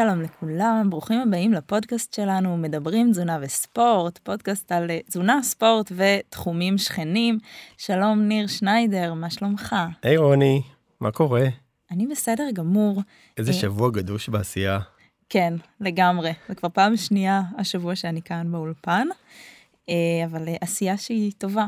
שלום לכולם, ברוכים הבאים לפודקאסט שלנו, מדברים תזונה וספורט, פודקאסט על אה, תזונה, ספורט ותחומים שכנים. שלום ניר שניידר, מה שלומך? היי hey, רוני, מה קורה? אני בסדר גמור. איזה אה, שבוע גדוש בעשייה. כן, לגמרי. זה כבר פעם שנייה השבוע שאני כאן באולפן, אה, אבל עשייה שהיא טובה.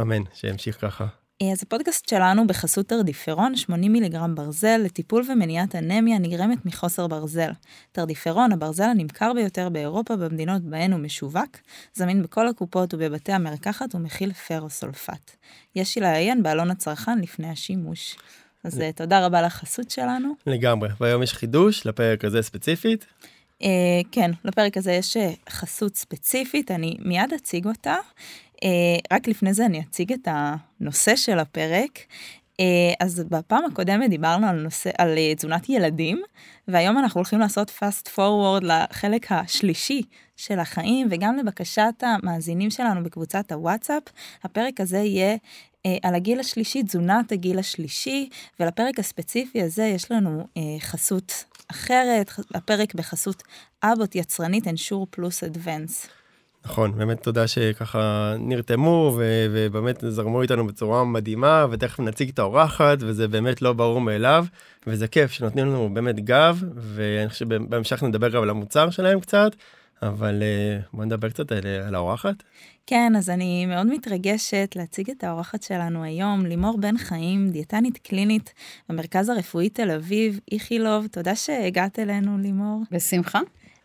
אמן, שימשיך ככה. אז הפודקאסט שלנו בחסות טרדיפרון 80 מיליגרם ברזל לטיפול ומניעת אנמיה נגרמת מחוסר ברזל. טרדיפרון, הברזל הנמכר ביותר באירופה במדינות בהן הוא משווק, זמין בכל הקופות ובבתי המרקחת ומכיל פרוסולפט. יש לעיין בעלון הצרכן לפני השימוש. אז אה, תודה רבה לחסות שלנו. לגמרי, והיום יש חידוש לפרק הזה ספציפית. Uh, כן, לפרק הזה יש אה, חסות ספציפית, אני מיד אציג אותה. Uh, רק לפני זה אני אציג את הנושא של הפרק. Uh, אז בפעם הקודמת דיברנו על נושא, על uh, תזונת ילדים, והיום אנחנו הולכים לעשות fast forward לחלק השלישי של החיים, וגם לבקשת המאזינים שלנו בקבוצת הוואטסאפ, הפרק הזה יהיה על הגיל השלישי, תזונת הגיל השלישי, ולפרק הספציפי הזה יש לנו חסות אחרת, הפרק בחסות אבוט יצרנית אנשור פלוס אדוונס. נכון, באמת תודה שככה נרתמו ו- ובאמת זרמו איתנו בצורה מדהימה ותכף נציג את האורחת וזה באמת לא ברור מאליו וזה כיף שנותנים לנו באמת גב ואני חושב שבהמשך נדבר גם על המוצר שלהם קצת אבל אה, בוא נדבר קצת על, על האורחת. כן, אז אני מאוד מתרגשת להציג את האורחת שלנו היום, לימור בן חיים, דיאטנית קלינית במרכז הרפואי תל אביב, איכילוב, תודה שהגעת אלינו לימור. בשמחה.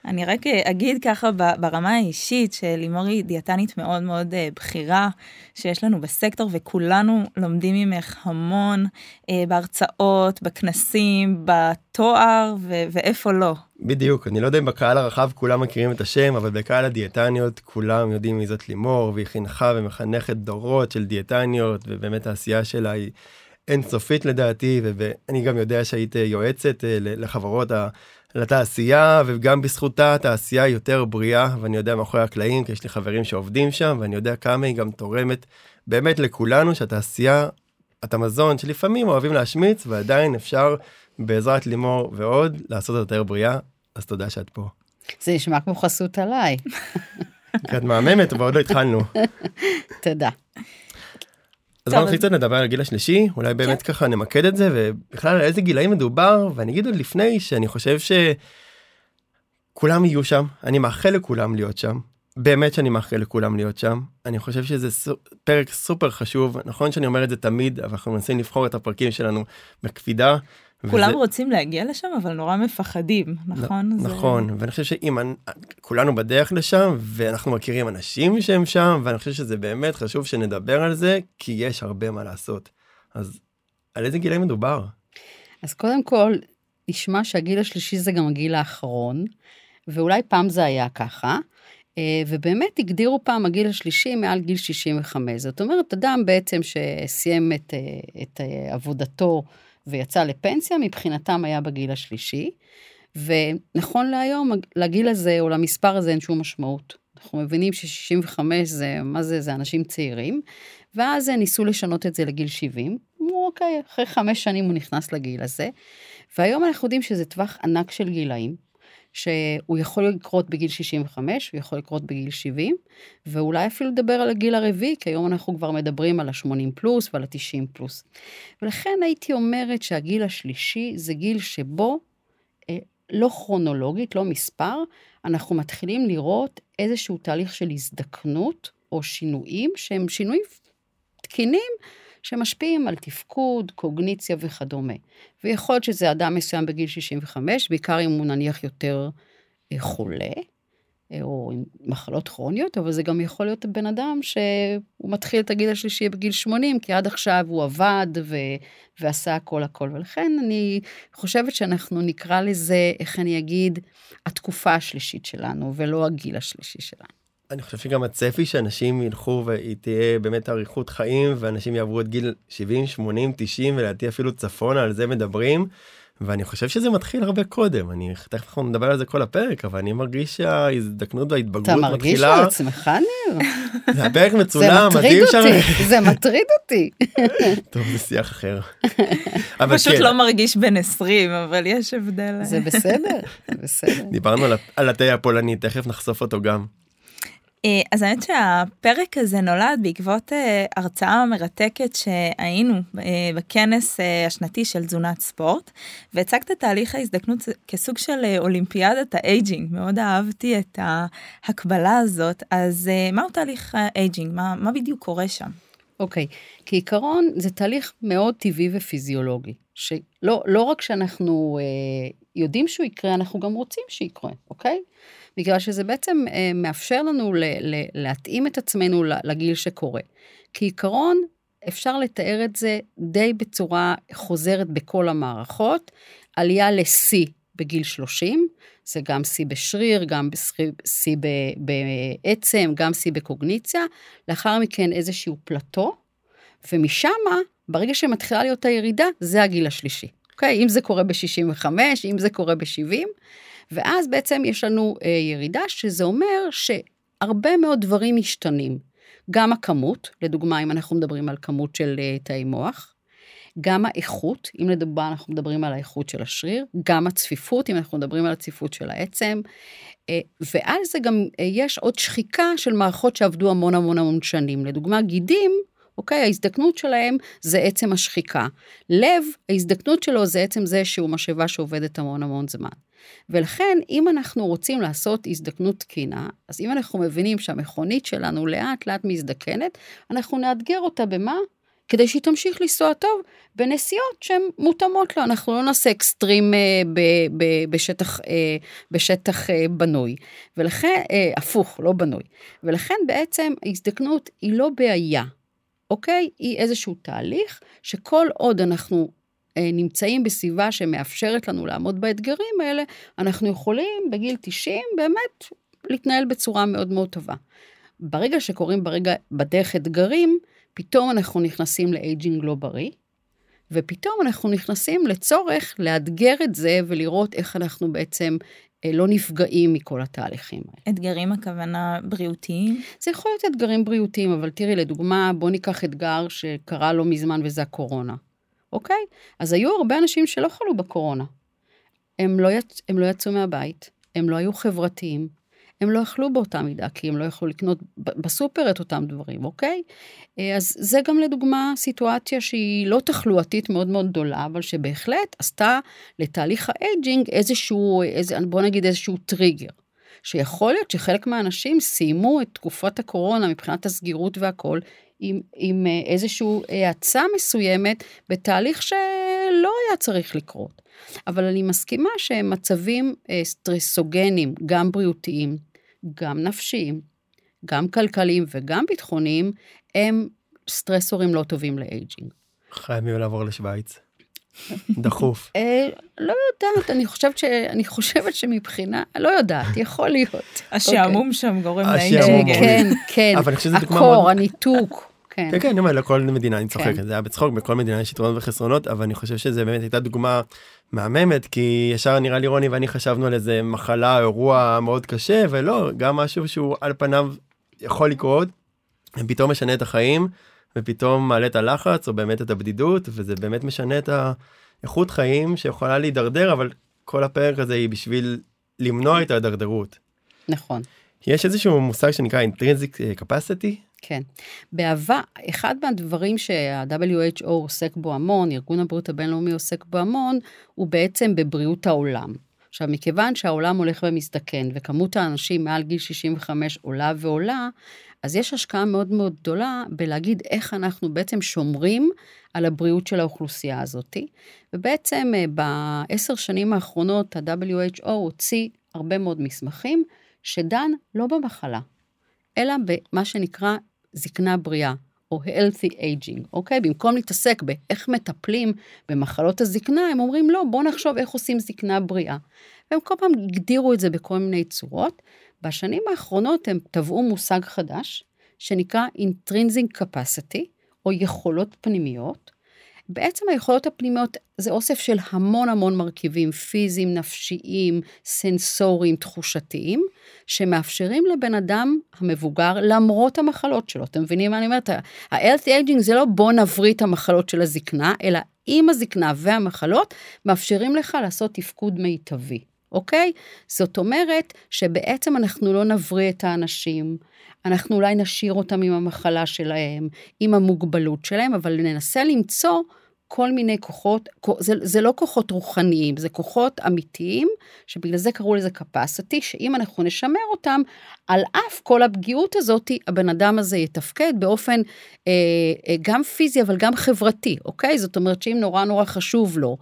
אני רק אה, אגיד ככה ברמה האישית שלימור היא דיאטנית מאוד מאוד אה, בכירה שיש לנו בסקטור וכולנו לומדים ממך המון אה, בהרצאות, בכנסים, בתואר ו- ואיפה לא. בדיוק, אני לא יודע אם בקהל הרחב כולם מכירים את השם, אבל בקהל הדיאטניות כולם יודעים מי זאת לימור, והיא חינכה ומחנכת דורות של דיאטניות, ובאמת העשייה שלה היא אינסופית לדעתי, ואני גם יודע שהיית יועצת לחברות לתעשייה וגם בזכותה התעשייה יותר בריאה ואני יודע מאחורי הקלעים כי יש לי חברים שעובדים שם ואני יודע כמה היא גם תורמת באמת לכולנו שהתעשייה את המזון שלפעמים אוהבים להשמיץ ועדיין אפשר בעזרת לימור ועוד לעשות את יותר בריאה אז תודה שאת פה. זה נשמע כמו חסות עליי. את מהממת ועוד לא התחלנו. תודה. אז בואו נתחיל קצת לדבר על הגיל השלישי אולי באמת כן. ככה נמקד את זה ובכלל על איזה גילאים מדובר ואני אגיד עוד לפני שאני חושב שכולם יהיו שם אני מאחל לכולם להיות שם באמת שאני מאחל לכולם להיות שם אני חושב שזה סו, פרק סופר חשוב נכון שאני אומר את זה תמיד אבל אנחנו מנסים לבחור את הפרקים שלנו בקפידה כולם וזה... רוצים להגיע לשם אבל נורא מפחדים נכון נ- זה... נכון ואני חושב שאם כולנו בדרך לשם ואנחנו מכירים אנשים שהם שם ואני חושב שזה באמת חשוב שנדבר על זה כי יש הרבה מה לעשות אז על איזה גילאים מדובר. אז קודם כל נשמע שהגיל השלישי זה גם הגיל האחרון ואולי פעם זה היה ככה. אה, ובאמת הגדירו פעם הגיל השלישי מעל גיל 65. זאת אומרת, אדם בעצם שסיים את, אה, את אה, עבודתו ויצא לפנסיה, מבחינתם היה בגיל השלישי. ונכון להיום, לגיל הזה או למספר הזה אין שום משמעות. אנחנו מבינים ש-65 זה, מה זה, זה אנשים צעירים, ואז ניסו לשנות את זה לגיל 70. אמרו, אוקיי, אחרי חמש שנים הוא נכנס לגיל הזה. והיום אנחנו יודעים שזה טווח ענק של גילאים, שהוא יכול לקרות בגיל 65, הוא יכול לקרות בגיל 70, ואולי אפילו לדבר על הגיל הרביעי, כי היום אנחנו כבר מדברים על ה-80 פלוס ועל ה-90 פלוס. ולכן הייתי אומרת שהגיל השלישי זה גיל שבו, אה, לא כרונולוגית, לא מספר, אנחנו מתחילים לראות איזשהו תהליך של הזדקנות או שינויים שהם שינויים תקינים שמשפיעים על תפקוד, קוגניציה וכדומה. ויכול להיות שזה אדם מסוים בגיל 65, בעיקר אם הוא נניח יותר אה, חולה, אה, או עם מחלות כרוניות, אבל זה גם יכול להיות בן אדם שהוא מתחיל את הגיל השלישי בגיל 80, כי עד עכשיו הוא עבד ו... ועשה הכל הכל. ולכן אני חושבת שאנחנו נקרא לזה, איך אני אגיד, התקופה השלישית שלנו, ולא הגיל השלישי שלנו. אני חושב שגם הצפי שאנשים ילכו והיא תהיה באמת אריכות חיים ואנשים יעברו את גיל 70 80 90 ולדעתי אפילו צפונה על זה מדברים ואני חושב שזה מתחיל הרבה קודם, אני תכף אנחנו נדבר על זה כל הפרק, אבל אני מרגיש שההזדקנות וההתבגרות אתה מתחילה... מרגיש על עצמך, ניר? זה הפרק מצולם, מדהים שם. אותי, זה מטריד אותי. טוב, זה שיח אחר. אבל פשוט כן, לא מרגיש בן 20, אבל יש הבדל. זה בסדר, זה בסדר. דיברנו על התה הפולני, תכף נחשוף אותו גם. אה, אז האמת שהפרק הזה נולד בעקבות אה, הרצאה מרתקת שהיינו אה, בכנס השנתי של תזונת ספורט, והצגת תהליך ההזדקנות כסוג של אולימפיאדת ה aging, מאוד אהבתי את ההקבלה הזאת, אז מהו תהליך ה aging? מה, מה בדיוק קורה שם? אוקיי, כעיקרון זה תהליך מאוד טבעי ופיזיולוגי, שלא לא רק שאנחנו אה, יודעים שהוא יקרה, אנחנו גם רוצים שיקרה, אוקיי? בגלל שזה בעצם אה, מאפשר לנו ל, ל, להתאים את עצמנו לגיל שקורה. כעיקרון, אפשר לתאר את זה די בצורה חוזרת בכל המערכות, עלייה לשיא בגיל 30, זה גם שיא בשריר, גם שיא בעצם, גם שיא בקוגניציה, לאחר מכן איזשהו פלטו, ומשם, ברגע שמתחילה להיות הירידה, זה הגיל השלישי. אוקיי? אם זה קורה ב-65, אם זה קורה ב-70, ואז בעצם יש לנו אה, ירידה, שזה אומר שהרבה מאוד דברים משתנים. גם הכמות, לדוגמה, אם אנחנו מדברים על כמות של אה, תאי מוח, גם האיכות, אם לדוגמה אנחנו מדברים על האיכות של השריר, גם הצפיפות, אם אנחנו מדברים על הצפיפות של העצם, אה, ועל זה גם אה, יש עוד שחיקה של מערכות שעבדו המון המון המון שנים. לדוגמה, גידים, אוקיי, ההזדקנות שלהם זה עצם השחיקה. לב, ההזדקנות שלו זה עצם זה שהוא משאבה שעובדת המון המון זמן. ולכן, אם אנחנו רוצים לעשות הזדקנות תקינה, אז אם אנחנו מבינים שהמכונית שלנו לאט לאט מזדקנת, אנחנו נאתגר אותה במה? כדי שהיא תמשיך לנסוע טוב בנסיעות שהן מותאמות לו. אנחנו לא נעשה אקסטרים אה, ב, ב, בשטח, אה, בשטח אה, בנוי. ולכן, אה, הפוך, לא בנוי. ולכן בעצם ההזדקנות היא לא בעיה, אוקיי? היא איזשהו תהליך שכל עוד אנחנו אה, נמצאים בסביבה שמאפשרת לנו לעמוד באתגרים האלה, אנחנו יכולים בגיל 90 באמת להתנהל בצורה מאוד מאוד טובה. ברגע שקורים ברגע, בדרך אתגרים, פתאום אנחנו נכנסים לאייג'ינג לא בריא, ופתאום אנחנו נכנסים לצורך לאתגר את זה ולראות איך אנחנו בעצם לא נפגעים מכל התהליכים האלה. אתגרים הכוונה בריאותיים? זה יכול להיות אתגרים בריאותיים, אבל תראי, לדוגמה, בוא ניקח אתגר שקרה לא מזמן וזה הקורונה, אוקיי? אז היו הרבה אנשים שלא חלו בקורונה. הם לא, יצ... הם לא יצאו מהבית, הם לא היו חברתיים, הם לא אכלו באותה מידה, כי הם לא יכלו לקנות בסופר את אותם דברים, אוקיי? אז זה גם לדוגמה סיטואציה שהיא לא תחלואתית מאוד מאוד גדולה, אבל שבהחלט עשתה לתהליך ה aging איזשהו, איזה, בוא נגיד איזשהו טריגר. שיכול להיות שחלק מהאנשים סיימו את תקופת הקורונה מבחינת הסגירות והכל, עם, עם איזושהי האצה מסוימת בתהליך שלא היה צריך לקרות. אבל אני מסכימה שהם מצבים סטרסוגנים, גם בריאותיים, גם נפשיים, גם כלכליים וגם ביטחוניים, הם סטרסורים לא טובים ל aging. חייבים לעבור לשוויץ. דחוף. אה, לא יודעת, אני חושבת, ש... אני חושבת שמבחינה, לא יודעת, יכול להיות. השעמום שם גורם השעמום. לאייג'ינג. כן, כן, אבל אני חושב שזו דוגמה הקור, הניתוק. כן. כן, כן, אני אומר, לכל מדינה, אני צוחק, כן. זה היה בצחוק, בכל מדינה יש יתרונות וחסרונות, אבל אני חושב שזה באמת הייתה דוגמה מהממת, כי ישר נראה לי רוני ואני חשבנו על איזה מחלה, אירוע מאוד קשה, ולא, גם משהו שהוא על פניו יכול לקרות, פתאום משנה את החיים, ופתאום מעלה את הלחץ, או באמת את הבדידות, וזה באמת משנה את האיכות חיים שיכולה להידרדר, אבל כל הפרק הזה היא בשביל למנוע את ההידרדרות. נכון. יש איזשהו מושג שנקרא intrinsic capacity, כן. בעבר, אחד מהדברים שה-WHO עוסק בו המון, ארגון הבריאות הבינלאומי עוסק בו המון, הוא בעצם בבריאות העולם. עכשיו, מכיוון שהעולם הולך ומזדקן, וכמות האנשים מעל גיל 65 עולה ועולה, אז יש השקעה מאוד מאוד גדולה בלהגיד איך אנחנו בעצם שומרים על הבריאות של האוכלוסייה הזאת. ובעצם אה, בעשר שנים האחרונות ה-WHO הוציא הרבה מאוד מסמכים שדן לא במחלה, אלא במה שנקרא זקנה בריאה, או healthy aging, אוקיי? במקום להתעסק באיך מטפלים במחלות הזקנה, הם אומרים, לא, בואו נחשוב איך עושים זקנה בריאה. והם כל פעם הגדירו את זה בכל מיני צורות. בשנים האחרונות הם טבעו מושג חדש, שנקרא intrinsic capacity, או יכולות פנימיות, בעצם היכולות הפנימיות זה אוסף של המון המון מרכיבים פיזיים, נפשיים, סנסוריים, תחושתיים, שמאפשרים לבן אדם המבוגר למרות המחלות שלו. אתם מבינים מה אני אומרת? ה-healthy aging זה לא בוא נבריא את המחלות של הזקנה, אלא עם הזקנה והמחלות, מאפשרים לך לעשות תפקוד מיטבי. אוקיי? זאת אומרת שבעצם אנחנו לא נבריא את האנשים, אנחנו אולי נשאיר אותם עם המחלה שלהם, עם המוגבלות שלהם, אבל ננסה למצוא כל מיני כוחות, זה, זה לא כוחות רוחניים, זה כוחות אמיתיים, שבגלל זה קראו לזה capacity, שאם אנחנו נשמר אותם, על אף כל הפגיעות הזאת, הבן אדם הזה יתפקד באופן אה, אה, גם פיזי, אבל גם חברתי, אוקיי? זאת אומרת שאם נורא נורא חשוב לו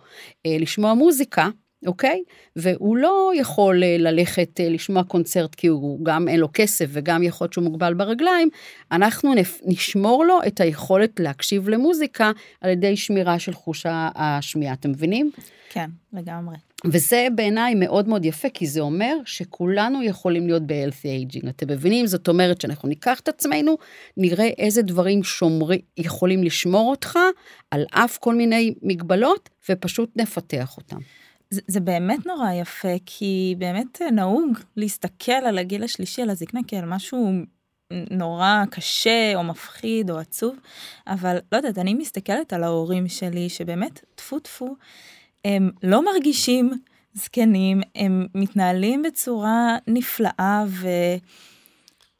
אה, לשמוע מוזיקה, אוקיי? והוא לא יכול אה, ללכת אה, לשמוע קונצרט כי הוא גם אין לו כסף וגם יכול להיות שהוא מוגבל ברגליים, אנחנו נשמור לו את היכולת להקשיב למוזיקה על ידי שמירה של חוש השמיעה, אתם מבינים? כן, לגמרי. וזה בעיניי מאוד מאוד יפה, כי זה אומר שכולנו יכולים להיות ב-healthy aging. אתם מבינים? זאת אומרת שאנחנו ניקח את עצמנו, נראה איזה דברים שומרי, יכולים לשמור אותך על אף כל מיני מגבלות, ופשוט נפתח אותם. זה, באמת נורא יפה, כי באמת נהוג להסתכל על הגיל השלישי, על הזקנה, כעל משהו נורא קשה או מפחיד או עצוב, אבל לא יודעת, אני מסתכלת על ההורים שלי, שבאמת, טפו טפו, הם לא מרגישים זקנים, הם מתנהלים בצורה נפלאה, ו...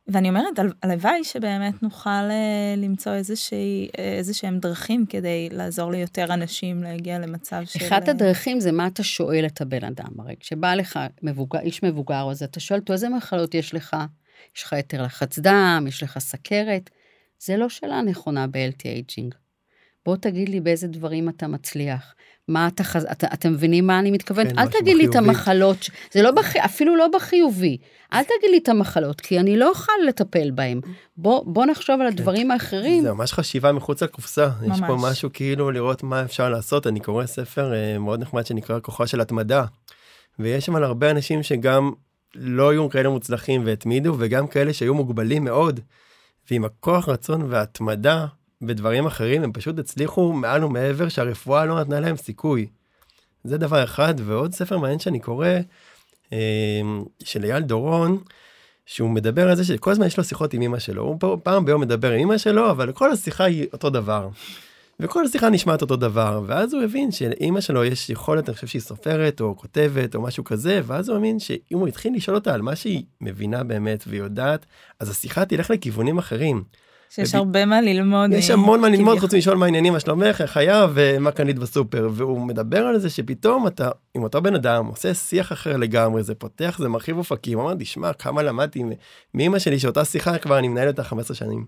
ואני אומרת, הלוואי שבאמת נוכל אה, למצוא איזושהי, איזה שהם דרכים כדי לעזור ליותר אנשים להגיע למצב של... אחת הדרכים זה מה אתה שואל את הבן אדם, הרי כשבא לך מבוגר, איש מבוגר, אז אתה שואל אותו איזה מחלות יש לך, יש לך יותר לחץ דם, יש לך סכרת, זה לא שאלה נכונה ב-LT aging. בוא תגיד לי באיזה דברים אתה מצליח. מה אתה חז... אתה, אתם מבינים מה אני מתכוונת? כן, אל תגיד לי את המחלות, זה לא בח... אפילו לא בחיובי. אל תגיד לי את המחלות, כי אני לא אוכל לטפל בהם. בוא, בוא נחשוב על כן. הדברים כן. האחרים. זה ממש חשיבה מחוץ לקופסה. ממש. יש פה משהו כאילו לראות מה אפשר לעשות. אני קורא ספר uh, מאוד נחמד שנקרא כוחה של התמדה. ויש שם על הרבה אנשים שגם לא היו כאלה מוצלחים והתמידו, וגם כאלה שהיו מוגבלים מאוד. ועם הכוח רצון והתמדה בדברים אחרים הם פשוט הצליחו מעל ומעבר שהרפואה לא נתנה להם סיכוי. זה דבר אחד ועוד ספר מעניין שאני קורא אה, של אייל דורון שהוא מדבר על זה שכל הזמן יש לו שיחות עם אמא שלו הוא פעם ביום מדבר עם אמא שלו אבל כל השיחה היא אותו דבר. וכל השיחה נשמעת אותו דבר ואז הוא הבין שלאמא שלו יש יכולת אני חושב שהיא סופרת או כותבת או משהו כזה ואז הוא הבין שאם הוא התחיל לשאול אותה על מה שהיא מבינה באמת ויודעת אז השיחה תלך לכיוונים אחרים. שיש. הרבה מה ללמוד. יש המון מה ללמוד חוץ משאול מה העניינים, מה שלומך, איך היה ומה קנית בסופר. והוא מדבר על זה שפתאום אתה עם אותו בן אדם עושה שיח אחר לגמרי, זה פותח, זה מרחיב אופקים. הוא אמר, תשמע, כמה למדתי מאמא שלי שאותה שיחה כבר אני מנהל אותה 15 שנים.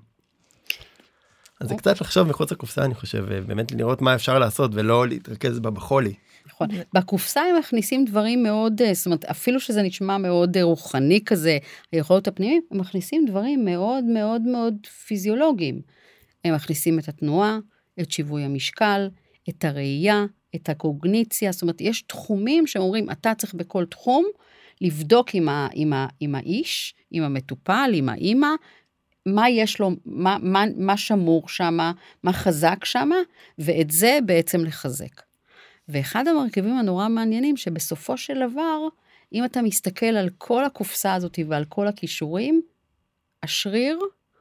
אז זה אוקיי. קצת לחשוב מחוץ לקופסה אני חושב, באמת לראות מה אפשר לעשות ולא להתרכז בה בחולי. נכון. בקופסה הם מכניסים דברים מאוד, אה, זאת אומרת, אפילו שזה נשמע מאוד אה, רוחני כזה, היכולות הפנימיים, הם מכניסים דברים מאוד מאוד מאוד פיזיולוגיים. הם מכניסים את התנועה, את שיווי המשקל, את הראייה, את הקוגניציה, זאת אומרת, יש תחומים שאומרים, אתה צריך בכל תחום לבדוק עם, ה, עם, ה, עם האיש, עם המטופל, עם האימא, מה יש לו, מה, מה, מה שמור שם, מה חזק שם, ואת זה בעצם לחזק. ואחד המרכיבים הנורא מעניינים, שבסופו של דבר, אם אתה מסתכל על כל הקופסה הזאת ועל כל הכישורים, השריר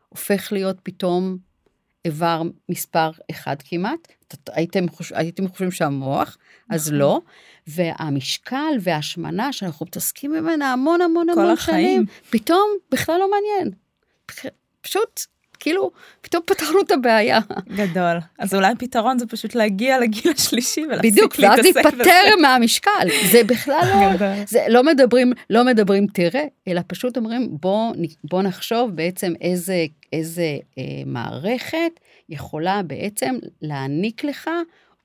הופך להיות פתאום איבר מספר אחד כמעט. הייתם, חוש... הייתם חושבים שהמוח, אז נכון. לא. והמשקל וההשמנה שאנחנו מתעסקים ממנה המון המון המון שנים, פתאום בכלל לא מעניין. פשוט כאילו, פתאום פתרנו את הבעיה. גדול. אז אולי פתרון זה פשוט להגיע לגיל השלישי ולהפסיק להתעסק בזה. בדיוק, ואז להיפטר מהמשקל. זה בכלל לא, זה לא מדברים, לא מדברים תראה, אלא פשוט אומרים, בוא, בוא נחשוב בעצם איזה, איזה אה, מערכת יכולה בעצם להעניק לך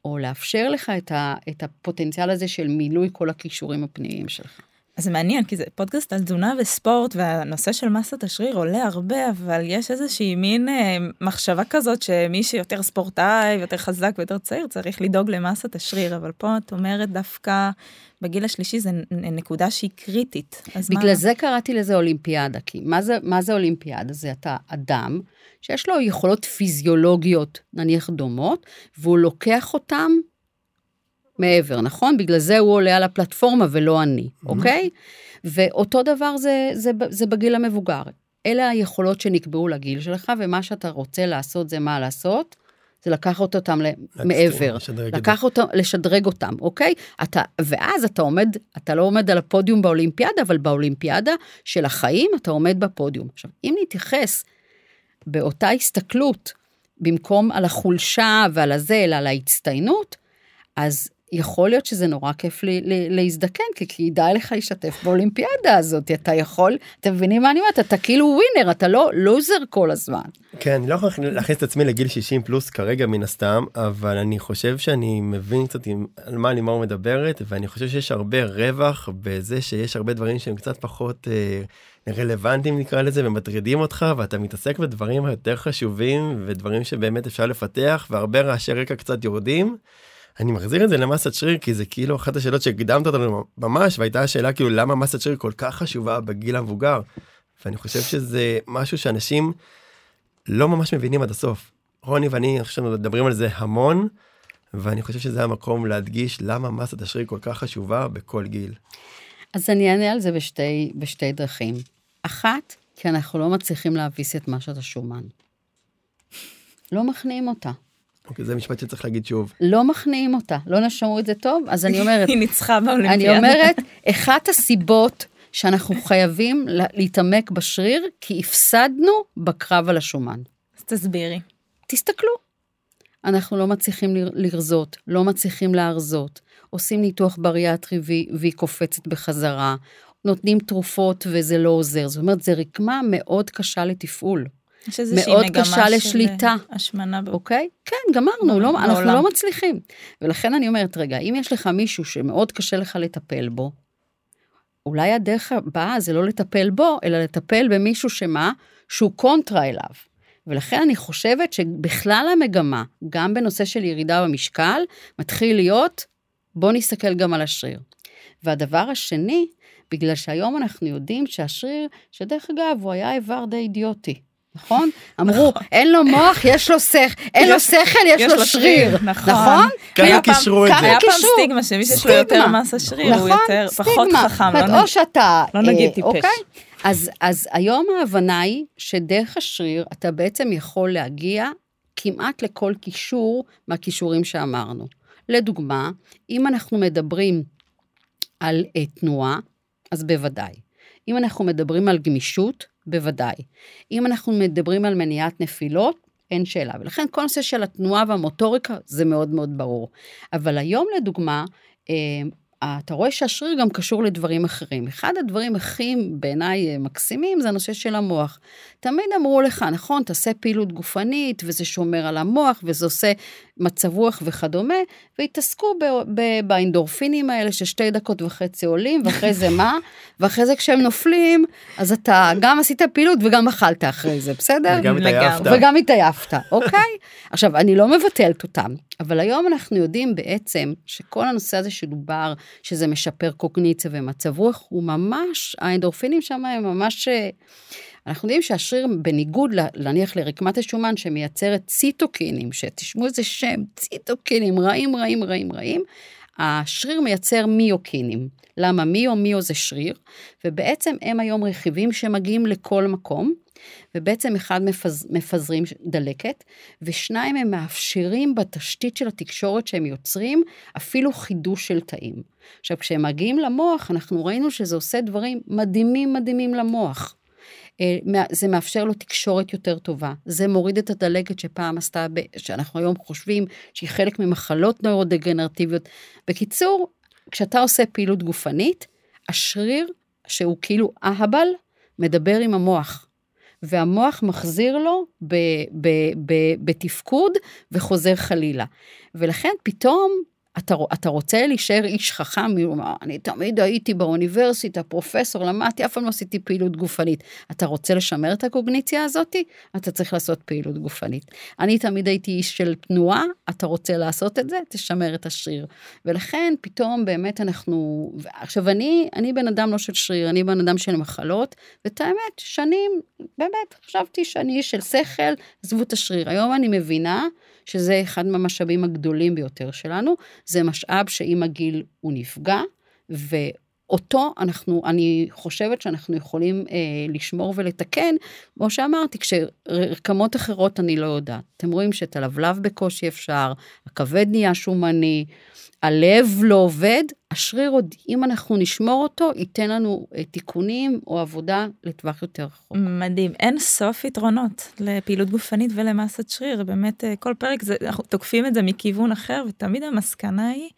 או לאפשר לך את, ה, את הפוטנציאל הזה של מילוי כל הכישורים הפנימיים שלך. אז זה מעניין, כי זה פודקאסט על תזונה וספורט, והנושא של מסת השריר עולה הרבה, אבל יש איזושהי מין אה, מחשבה כזאת שמי שיותר ספורטאי, ויותר חזק ויותר צעיר, צריך לדאוג למסת השריר, אבל פה את אומרת דווקא בגיל השלישי זה נקודה שהיא קריטית. בגלל מה... זה קראתי לזה אולימפיאדה, כי מה זה, מה זה אולימפיאדה? זה אתה אדם שיש לו יכולות פיזיולוגיות, נניח דומות, והוא לוקח אותם מעבר, נכון? בגלל זה הוא עולה על הפלטפורמה ולא אני, mm-hmm. אוקיי? ואותו דבר זה, זה, זה בגיל המבוגר. אלה היכולות שנקבעו לגיל שלך, ומה שאתה רוצה לעשות זה מה לעשות? זה לקחת אותם מעבר, לקח אותם, לשדרג אותם, אוקיי? אתה, ואז אתה עומד, אתה לא עומד על הפודיום באולימפיאדה, אבל באולימפיאדה של החיים אתה עומד בפודיום. עכשיו, אם נתייחס באותה הסתכלות, במקום על החולשה ועל הזה, אלא על ההצטיינות, אז יכול להיות שזה נורא כיף לי, לי, להזדקן, כי כדאי לך להשתתף באולימפיאדה הזאת, אתה יכול, אתם מבינים מה אני אומרת? אתה כאילו ווינר, אתה לא לוזר כל הזמן. כן, אני לא יכול להכניס את עצמי לגיל 60 פלוס כרגע מן הסתם, אבל אני חושב שאני מבין קצת עם, על מה לימור מדברת, ואני חושב שיש הרבה רווח בזה שיש הרבה דברים שהם קצת פחות אה, רלוונטיים נקרא לזה, ומטרידים אותך, ואתה מתעסק בדברים היותר חשובים, ודברים שבאמת אפשר לפתח, והרבה רעשי רקע קצת יורדים. אני מחזיר את זה למסת שריר כי זה כאילו אחת השאלות שהקדמת אותנו ממש והייתה השאלה כאילו למה מסת שריר כל כך חשובה בגיל המבוגר. ואני חושב שזה משהו שאנשים לא ממש מבינים עד הסוף. רוני ואני שאנחנו מדברים על זה המון ואני חושב שזה המקום להדגיש למה מסת השריר כל כך חשובה בכל גיל. אז אני אענה על זה בשתי, בשתי דרכים. אחת, כי אנחנו לא מצליחים להביס את משת השומן. לא מכניעים אותה. אוקיי, זה משפט שצריך להגיד שוב. לא מכניעים אותה, לא נשמעו את זה טוב, אז אני אומרת... היא ניצחה באולימפיאדה. אני אומרת, אחת הסיבות שאנחנו חייבים להתעמק בשריר, כי הפסדנו בקרב על השומן. אז תסבירי. תסתכלו. אנחנו לא מצליחים לרזות, לא מצליחים להרזות, עושים ניתוח בריאטרי והיא קופצת בחזרה, נותנים תרופות וזה לא עוזר. זאת אומרת, זו רקמה מאוד קשה לתפעול. יש איזושהי מאוד קשה לשליטה. השמנה. אוקיי? כן, גמרנו, לא, אנחנו לא מצליחים. ולכן אני אומרת, רגע, אם יש לך מישהו שמאוד קשה לך לטפל בו, אולי הדרך הבאה זה לא לטפל בו, אלא לטפל במישהו שמה? שהוא קונטרה אליו. ולכן אני חושבת שבכלל המגמה, גם בנושא של ירידה במשקל, מתחיל להיות, בוא נסתכל גם על השריר. והדבר השני, בגלל שהיום אנחנו יודעים שהשריר, שדרך אגב, הוא היה איבר די אידיוטי. נכון? אמרו, נכון. אין לו מוח, יש לו שכל, אין לו שכל, יש לו שריר, נכון? נכון? ככה קישרו את זה. היה פעם סטיגמה שמי שיש לו יותר מסה שריר הוא נכון, יותר, פחות חכם. לא או שאתה, לא נגיד אה, טיפש. אוקיי? אז היום ההבנה היא שדרך השריר אתה בעצם יכול להגיע כמעט לכל קישור מהכישורים שאמרנו. לדוגמה, אם אנחנו מדברים על אה, תנועה, אז בוודאי. אם אנחנו מדברים על גמישות, בוודאי. אם אנחנו מדברים על מניעת נפילות, אין שאלה. ולכן כל נושא של התנועה והמוטוריקה זה מאוד מאוד ברור. אבל היום לדוגמה, אה, אתה רואה שהשריר גם קשור לדברים אחרים. אחד הדברים הכי בעיניי אה, מקסימים זה הנושא של המוח. תמיד אמרו לך, נכון, תעשה פעילות גופנית, וזה שומר על המוח, וזה עושה מצב רוח וכדומה, והתעסקו באינדורפינים האלה ששתי דקות וחצי עולים, ואחרי זה מה? ואחרי זה כשהם נופלים, אז אתה גם עשית פעילות וגם אכלת אחרי זה, בסדר? וגם התעייפת. וגם התעייפת, אוקיי? עכשיו, אני לא מבטלת אותם, אבל היום אנחנו יודעים בעצם שכל הנושא הזה שדובר, שזה משפר קוגניציה ומצב רוח, הוא ממש, האנדורפינים שם הם ממש... אנחנו יודעים שהשריר, בניגוד נניח לרקמת השומן שמייצרת ציטוקינים, שתשמעו איזה שם, ציטוקינים רעים, רעים, רעים, רעים, השריר מייצר מיוקינים. למה מיו? מיו זה שריר, ובעצם הם היום רכיבים שמגיעים לכל מקום, ובעצם אחד מפז, מפזרים דלקת, ושניים הם מאפשרים בתשתית של התקשורת שהם יוצרים אפילו חידוש של תאים. עכשיו, כשהם מגיעים למוח, אנחנו ראינו שזה עושה דברים מדהימים מדהימים למוח. אה, זה מאפשר לו תקשורת יותר טובה, זה מוריד את הדלקת שפעם עשתה, שאנחנו היום חושבים שהיא חלק ממחלות נוירודגנרטיביות. בקיצור, כשאתה עושה פעילות גופנית, השריר, שהוא כאילו אהבל, מדבר עם המוח. והמוח מחזיר לו בתפקוד וחוזר חלילה. ולכן פתאום אתה, אתה רוצה להישאר איש חכם, אני תמיד הייתי באוניברסיטה, פרופסור, למדתי, אף פעם לא עשיתי פעילות גופנית. אתה רוצה לשמר את הקוגניציה הזאתי? אתה צריך לעשות פעילות גופנית. אני תמיד הייתי איש של תנועה, אתה רוצה לעשות את זה? תשמר את השריר. ולכן פתאום באמת אנחנו, עכשיו אני, אני בן אדם לא של שריר, אני בן אדם של מחלות, ואת האמת, שנים, באמת, חשבתי שאני איש של שכל, עזבו את השריר. היום אני מבינה שזה אחד מהמשאבים הגדולים ביותר שלנו, זה משאב שעם הגיל הוא נפגע, ואותו אנחנו, אני חושבת שאנחנו יכולים אה, לשמור ולתקן, כמו שאמרתי, כשרקמות אחרות אני לא יודעת. אתם רואים שאת הלבלב בקושי אפשר, הכבד נהיה שומני, הלב לא עובד, השריר עוד, אם אנחנו נשמור אותו, ייתן לנו אה, תיקונים או עבודה לטווח יותר רחוק. מדהים, אין סוף יתרונות לפעילות גופנית ולמסת שריר, באמת אה, כל פרק זה, אנחנו תוקפים את זה מכיוון אחר, ותמיד המסקנה היא,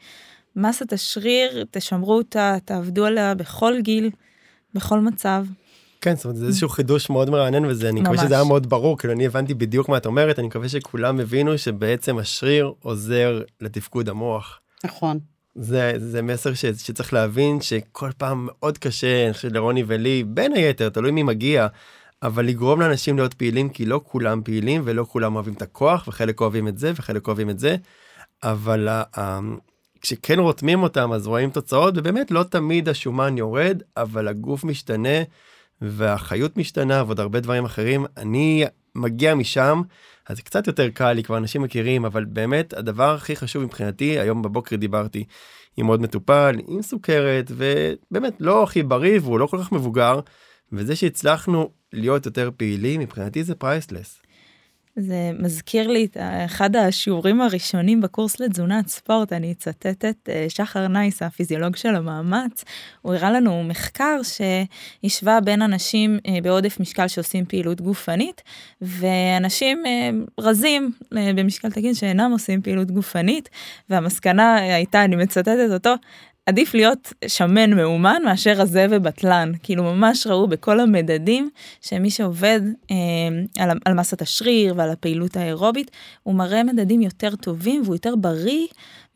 מסת השריר, תשמרו אותה, תעבדו עליה בכל גיל, בכל מצב. כן, זאת אומרת, זה איזשהו חידוש מאוד מרענן וזה, אני מקווה שזה היה מאוד ברור, כאילו אני הבנתי בדיוק מה את אומרת, אני מקווה שכולם הבינו שבעצם השריר עוזר לתפקוד המוח. נכון. זה, זה מסר ש, שצריך להבין שכל פעם מאוד קשה, אני חושב לרוני ולי, בין היתר, תלוי מי מגיע, אבל לגרום לאנשים להיות פעילים, כי לא כולם פעילים ולא כולם אוהבים את הכוח, וחלק אוהבים את זה וחלק אוהבים את זה, אבל uh, כשכן רותמים אותם אז רואים תוצאות, ובאמת לא תמיד השומן יורד, אבל הגוף משתנה, והחיות משתנה ועוד הרבה דברים אחרים. אני מגיע משם, אז זה קצת יותר קל לי, כבר אנשים מכירים, אבל באמת הדבר הכי חשוב מבחינתי, היום בבוקר דיברתי עם עוד מטופל, עם סוכרת, ובאמת לא הכי בריא והוא לא כל כך מבוגר, וזה שהצלחנו להיות יותר פעילים, מבחינתי זה פרייסלס. זה מזכיר לי את אחד השיעורים הראשונים בקורס לתזונת ספורט, אני אצטט את אה, שחר נייס, הפיזיולוג של המאמץ, הוא הראה לנו מחקר שהשווה בין אנשים אה, בעודף משקל שעושים פעילות גופנית, ואנשים אה, רזים במשקל תקין שאינם עושים פעילות גופנית, והמסקנה הייתה, אני מצטטת אותו, עדיף להיות שמן מאומן מאשר רזה ובטלן. כאילו ממש ראו בכל המדדים שמי שעובד אה, על, על מסת השריר ועל הפעילות האירובית, הוא מראה מדדים יותר טובים והוא יותר בריא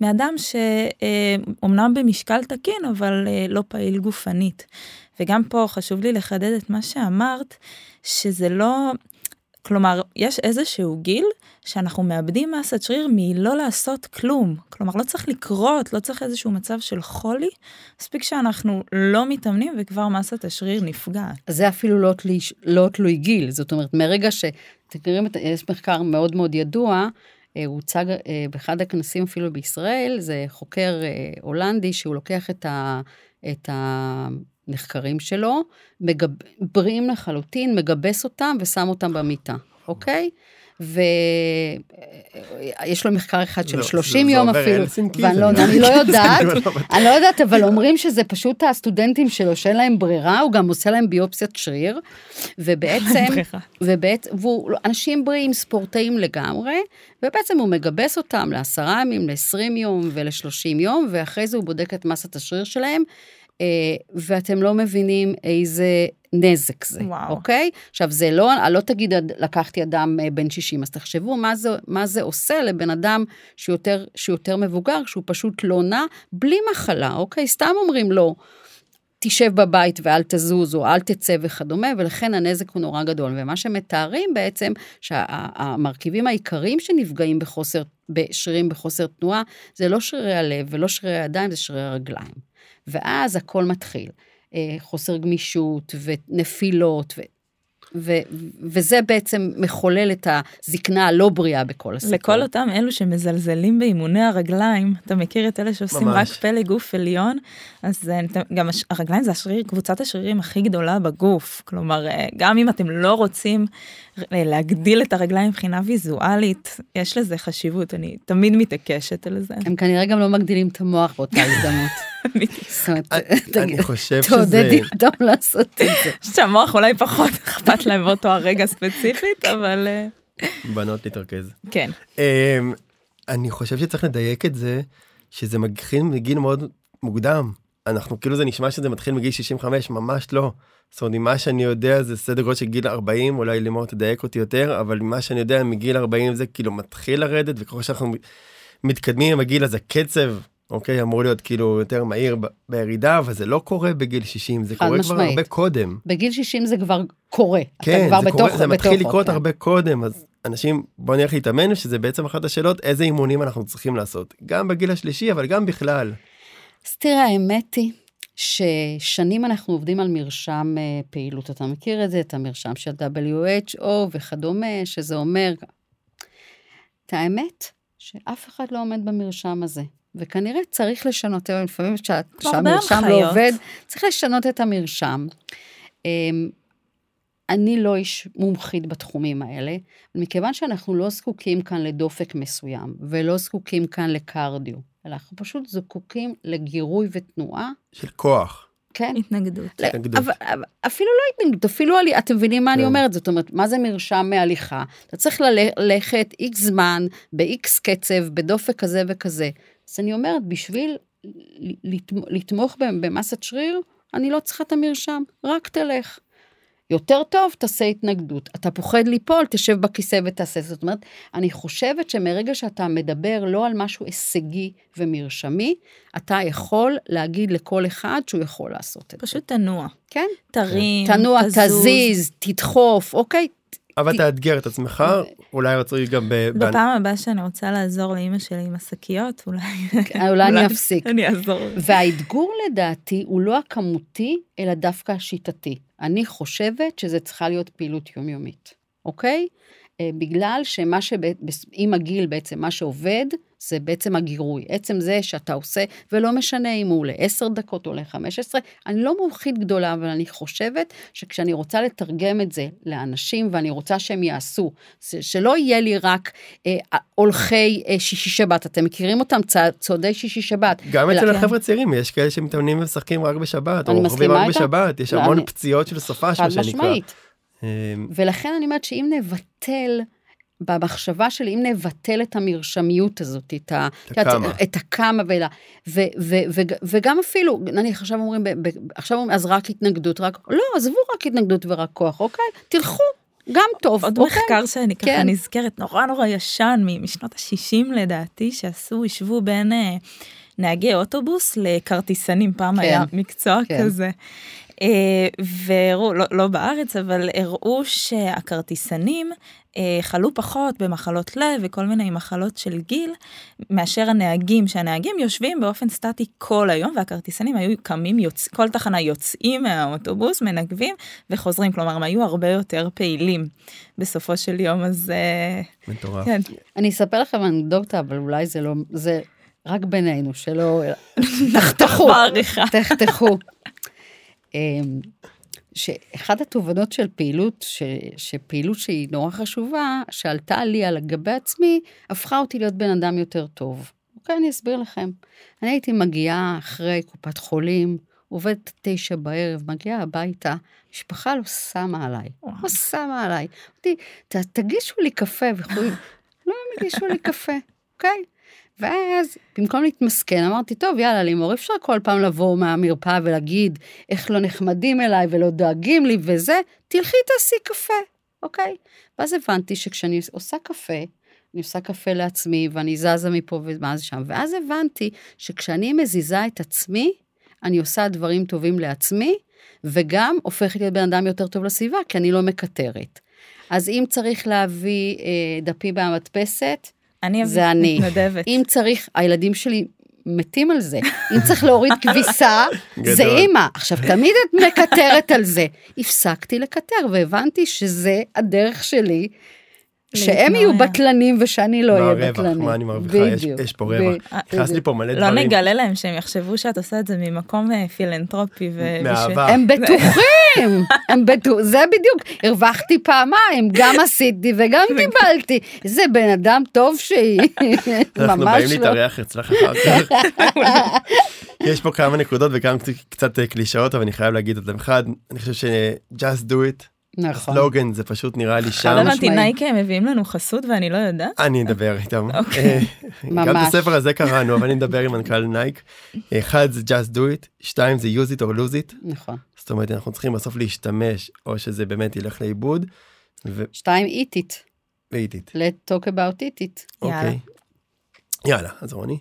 מאדם שאומנם אה, במשקל תקין אבל אה, לא פעיל גופנית. וגם פה חשוב לי לחדד את מה שאמרת, שזה לא... כלומר, יש איזשהו גיל שאנחנו מאבדים מסת שריר מלא לעשות כלום. כלומר, לא צריך לקרות, לא צריך איזשהו מצב של חולי, מספיק שאנחנו לא מתאמנים וכבר מסת השריר נפגעת. זה אפילו לא תלוי, לא תלוי גיל, זאת אומרת, מרגע ש... תקראים, יש מחקר מאוד מאוד ידוע, אה, הוא הוצג אה, באחד הכנסים אפילו בישראל, זה חוקר אה, הולנדי שהוא לוקח את ה... את ה נחקרים שלו, מגב... בריאים לחלוטין, מגבס אותם ושם אותם במיטה, אוקיי? ויש לו מחקר אחד של 30 יום אפילו, ואני לא, אני לא יודעת, אני לא יודעת, אבל אומרים שזה פשוט הסטודנטים שלו שאין להם ברירה, הוא גם עושה להם ביופסיית שריר, ובעצם, ובעצם, והוא אנשים בריאים, ספורטאים לגמרי, ובעצם הוא מגבס אותם לעשרה ימים, ל-20 יום ול-30 יום, ואחרי זה הוא בודק את מסת השריר שלהם. אה, ואתם לא מבינים איזה נזק זה, וואו. אוקיי? עכשיו, זה לא, לא תגיד, לקחתי אדם אה, בן 60, אז תחשבו מה זה, מה זה עושה לבן אדם שיותר, שיותר מבוגר, שהוא פשוט לא נע, בלי מחלה, אוקיי? סתם אומרים לו, תשב בבית ואל תזוז, או אל תצא וכדומה, ולכן הנזק הוא נורא גדול. ומה שמתארים בעצם, שהמרכיבים העיקריים שנפגעים בחוסר, בשרירים בחוסר תנועה, זה לא שרירי הלב ולא שרירי הידיים, זה שרירי הרגליים. ואז הכל מתחיל. אה, חוסר גמישות ונפילות, ו... ו- וזה בעצם מחולל את הזקנה הלא בריאה בכל הסיפור. לכל אותם אלו שמזלזלים באימוני הרגליים, אתה מכיר את אלה שעושים ממש. רק פלא גוף עליון, אז אה, גם הרגליים זה השריר, קבוצת השרירים הכי גדולה בגוף. כלומר, אה, גם אם אתם לא רוצים להגדיל את הרגליים מבחינה ויזואלית, יש לזה חשיבות, אני תמיד מתעקשת על זה. הם כנראה גם לא מגדילים את המוח באותה הזדמנות. אני חושב שזה... תעודדי אותם לעשות את זה. שהמוח אולי פחות אכפת להם באותו הרגע ספציפית, אבל... אה, בנות להתרכז. כן. אמ, אני חושב שצריך לדייק את זה, שזה מתחיל מגיל מאוד מוקדם. אנחנו כאילו זה נשמע שזה מתחיל מגיל 65, ממש לא. זאת אומרת, ממה שאני יודע זה סדר גודל של גיל 40, אולי לימור תדייק אותי יותר, אבל ממה שאני יודע מגיל 40 זה כאילו מתחיל לרדת, וככל שאנחנו מתקדמים עם הגיל, אז הקצב, אוקיי, אמור להיות כאילו יותר מהיר ב- בירידה, אבל זה לא קורה בגיל 60, זה קורה כבר משמעית. הרבה קודם. בגיל 60 זה כבר קורה. כן, כבר זה, בתוך, קורה, זה מתחיל בתוכו, לקרות כן. הרבה קודם, אז אנשים, בוא נלך להתאמן, שזה בעצם אחת השאלות, איזה אימונים אנחנו צריכים לעשות, גם בגיל השלישי, אבל גם בכלל. אז תראה, האמת היא ששנים אנחנו עובדים על מרשם אה, פעילות. אתה מכיר את זה, את המרשם של WHO וכדומה, שזה אומר... את האמת, שאף אחד לא עומד במרשם הזה. וכנראה צריך לשנות, לפעמים שה- כמו הרבה שהמרשם לא. עובד, צריך לשנות את המרשם. אמ, אני לא איש מומחית בתחומים האלה, מכיוון שאנחנו לא זקוקים כאן לדופק מסוים, ולא זקוקים כאן לקרדיו, אלא אנחנו פשוט זקוקים לגירוי ותנועה, של כוח. כן? התנגדות. לא, התנגדות. אבל, אבל אפילו לא התנגדות, אפילו, עלי- אתם מבינים מה אני כן. אומרת? זאת אומרת, מה זה מרשם מהליכה? אתה צריך ללכת איקס זמן, באיקס קצב, בדופק כזה וכזה. אז אני אומרת, בשביל לתמ- לתמוך במסת שריר, אני לא צריכה את המרשם, רק תלך. יותר טוב, תעשה התנגדות. אתה פוחד ליפול, תשב בכיסא ותעשה. זאת אומרת, אני חושבת שמרגע שאתה מדבר לא על משהו הישגי ומרשמי, אתה יכול להגיד לכל אחד שהוא יכול לעשות את זה. פשוט תנוע. כן? תרים, תנוע, תזוז. תזיז, תדחוף, אוקיי? אבל תאתגר את עצמך, אולי רצוי גם ב... ב- בפעם הבאה שאני רוצה לעזור לאימא שלי עם השקיות, אולי... אולי אני אפסיק. אני אעזור. והאתגור לדעתי הוא לא הכמותי, אלא דווקא השיטתי. אני חושבת שזה צריכה להיות פעילות יומיומית, אוקיי? אה, בגלל שמה שעם הגיל בעצם מה שעובד, זה בעצם הגירוי. עצם זה שאתה עושה, ולא משנה אם הוא ל-10 דקות או ל-15, אני לא מומחית גדולה, אבל אני חושבת שכשאני רוצה לתרגם את זה לאנשים, ואני רוצה שהם יעשו, שלא יהיה לי רק אה, הולכי אה, שישי שבת, אתם מכירים אותם? צע- צועדי שישי שבת. גם אלא- אצל. החבר'ה הצעירים יש כאלה שמתאמנים ומשחקים רק בשבת, או רוכבים רק איתה. בשבת, יש לא, המון אני- פציעות של סופש, חד מה שנקרא. משמעית. אה, ולכן אני אומרת שאם נבטל, במחשבה שלי, אם נבטל את המרשמיות הזאת, את, ה, את הכמה. את הכמה, ו, ו, ו, וגם אפילו, נניח עכשיו אומרים, ב, ב, עכשיו אומרים, אז רק התנגדות, רק, לא, עזבו רק התנגדות ורק כוח, אוקיי? תלכו, גם טוב, עוד אוקיי? מחקר שאני ככה כן. נזכרת, נורא נורא ישן, משנות ה-60 לדעתי, שעשו, השוו בין אה, נהגי אוטובוס לכרטיסנים, פעם כן. היה מקצוע כן. כזה. אה, והראו, לא, לא בארץ, אבל הראו שהכרטיסנים חלו פחות במחלות לב וכל מיני מחלות של גיל, מאשר הנהגים, שהנהגים יושבים באופן סטטי כל היום, והכרטיסנים היו קמים, יוצ... כל תחנה יוצאים מהאוטובוס, מנגבים וחוזרים, כלומר הם היו הרבה יותר פעילים בסופו של יום, אז אה, מטורף. כן. אני אספר לכם אנקדוטה, אבל אולי זה לא, זה רק בינינו, שלא, תחתכו. תחתכו. שאחת התובנות של פעילות, ש, שפעילות שהיא נורא חשובה, שעלתה לי על גבי עצמי, הפכה אותי להיות בן אדם יותר טוב. אוקיי, אני אסביר לכם. אני הייתי מגיעה אחרי קופת חולים, עובדת תשע בערב, מגיעה הביתה, משפחה לא שמה עליי, לא שמה עליי. אמרתי, "ת- תגישו לי קפה וכו', לא הם הגישו לי קפה, אוקיי? ואז במקום להתמסכן אמרתי, טוב, יאללה, לימור, אפשר כל פעם לבוא מהמרפאה ולהגיד איך לא נחמדים אליי ולא דואגים לי וזה, תלכי תעשי קפה, אוקיי? ואז הבנתי שכשאני עושה קפה, אני עושה קפה לעצמי ואני זזה מפה ומה זה שם, ואז הבנתי שכשאני מזיזה את עצמי, אני עושה דברים טובים לעצמי, וגם הופכת להיות בן אדם יותר טוב לסביבה, כי אני לא מקטרת. אז אם צריך להביא אה, דפים מהמדפסת, אני זה אני. מתנדבת. אם צריך, הילדים שלי מתים על זה. אם צריך להוריד כביסה, זה. אימא. עכשיו, תמיד את מקטרת על זה. הפסקתי לקטר והבנתי שזה הדרך שלי, שהם יהיו להתנועע. בטלנים ושאני לא אהיה? בטלנית. מה אני מרוויחה? יש- פה רווח. ב- נכנס לי פה מלא לא דברים. נגלה להם שהם יחשבו שאת עושה את זה ממקום אה, פילנטרופי. ו- מאהבה. הם בטוחים, הם בטוחים, זה בדיוק, הרווחתי פעמיים, גם עשיתי וגם קיבלתי. איזה בן אדם טוב שהיא, אנחנו ממש באים לא. להתארח אצלך אחר כך. יש פה כמה נקודות וכמה קצת- אה, קלישאות אבל אני חייב להגיד אותם. אחד, אני חושב ש-just do it, נכון. הסלוגן זה פשוט נראה לי לא שם. הבנתי, משמעית. נייקה הם מביאים לנו חסות ואני לא יודעת. אני אדבר איתם. אוקיי. אה, גם את ממש. הספר הזה קראנו אבל אני מדבר עם מנכ"ל נייק. אחד זה just do it, שתיים זה use it or lose it. נכון. זאת אומרת אנחנו צריכים בסוף להשתמש או שזה באמת ילך לאיבוד. שתיים, eat it, ואיטית. let talk about eat it. אוקיי. יאללה, אז רוני.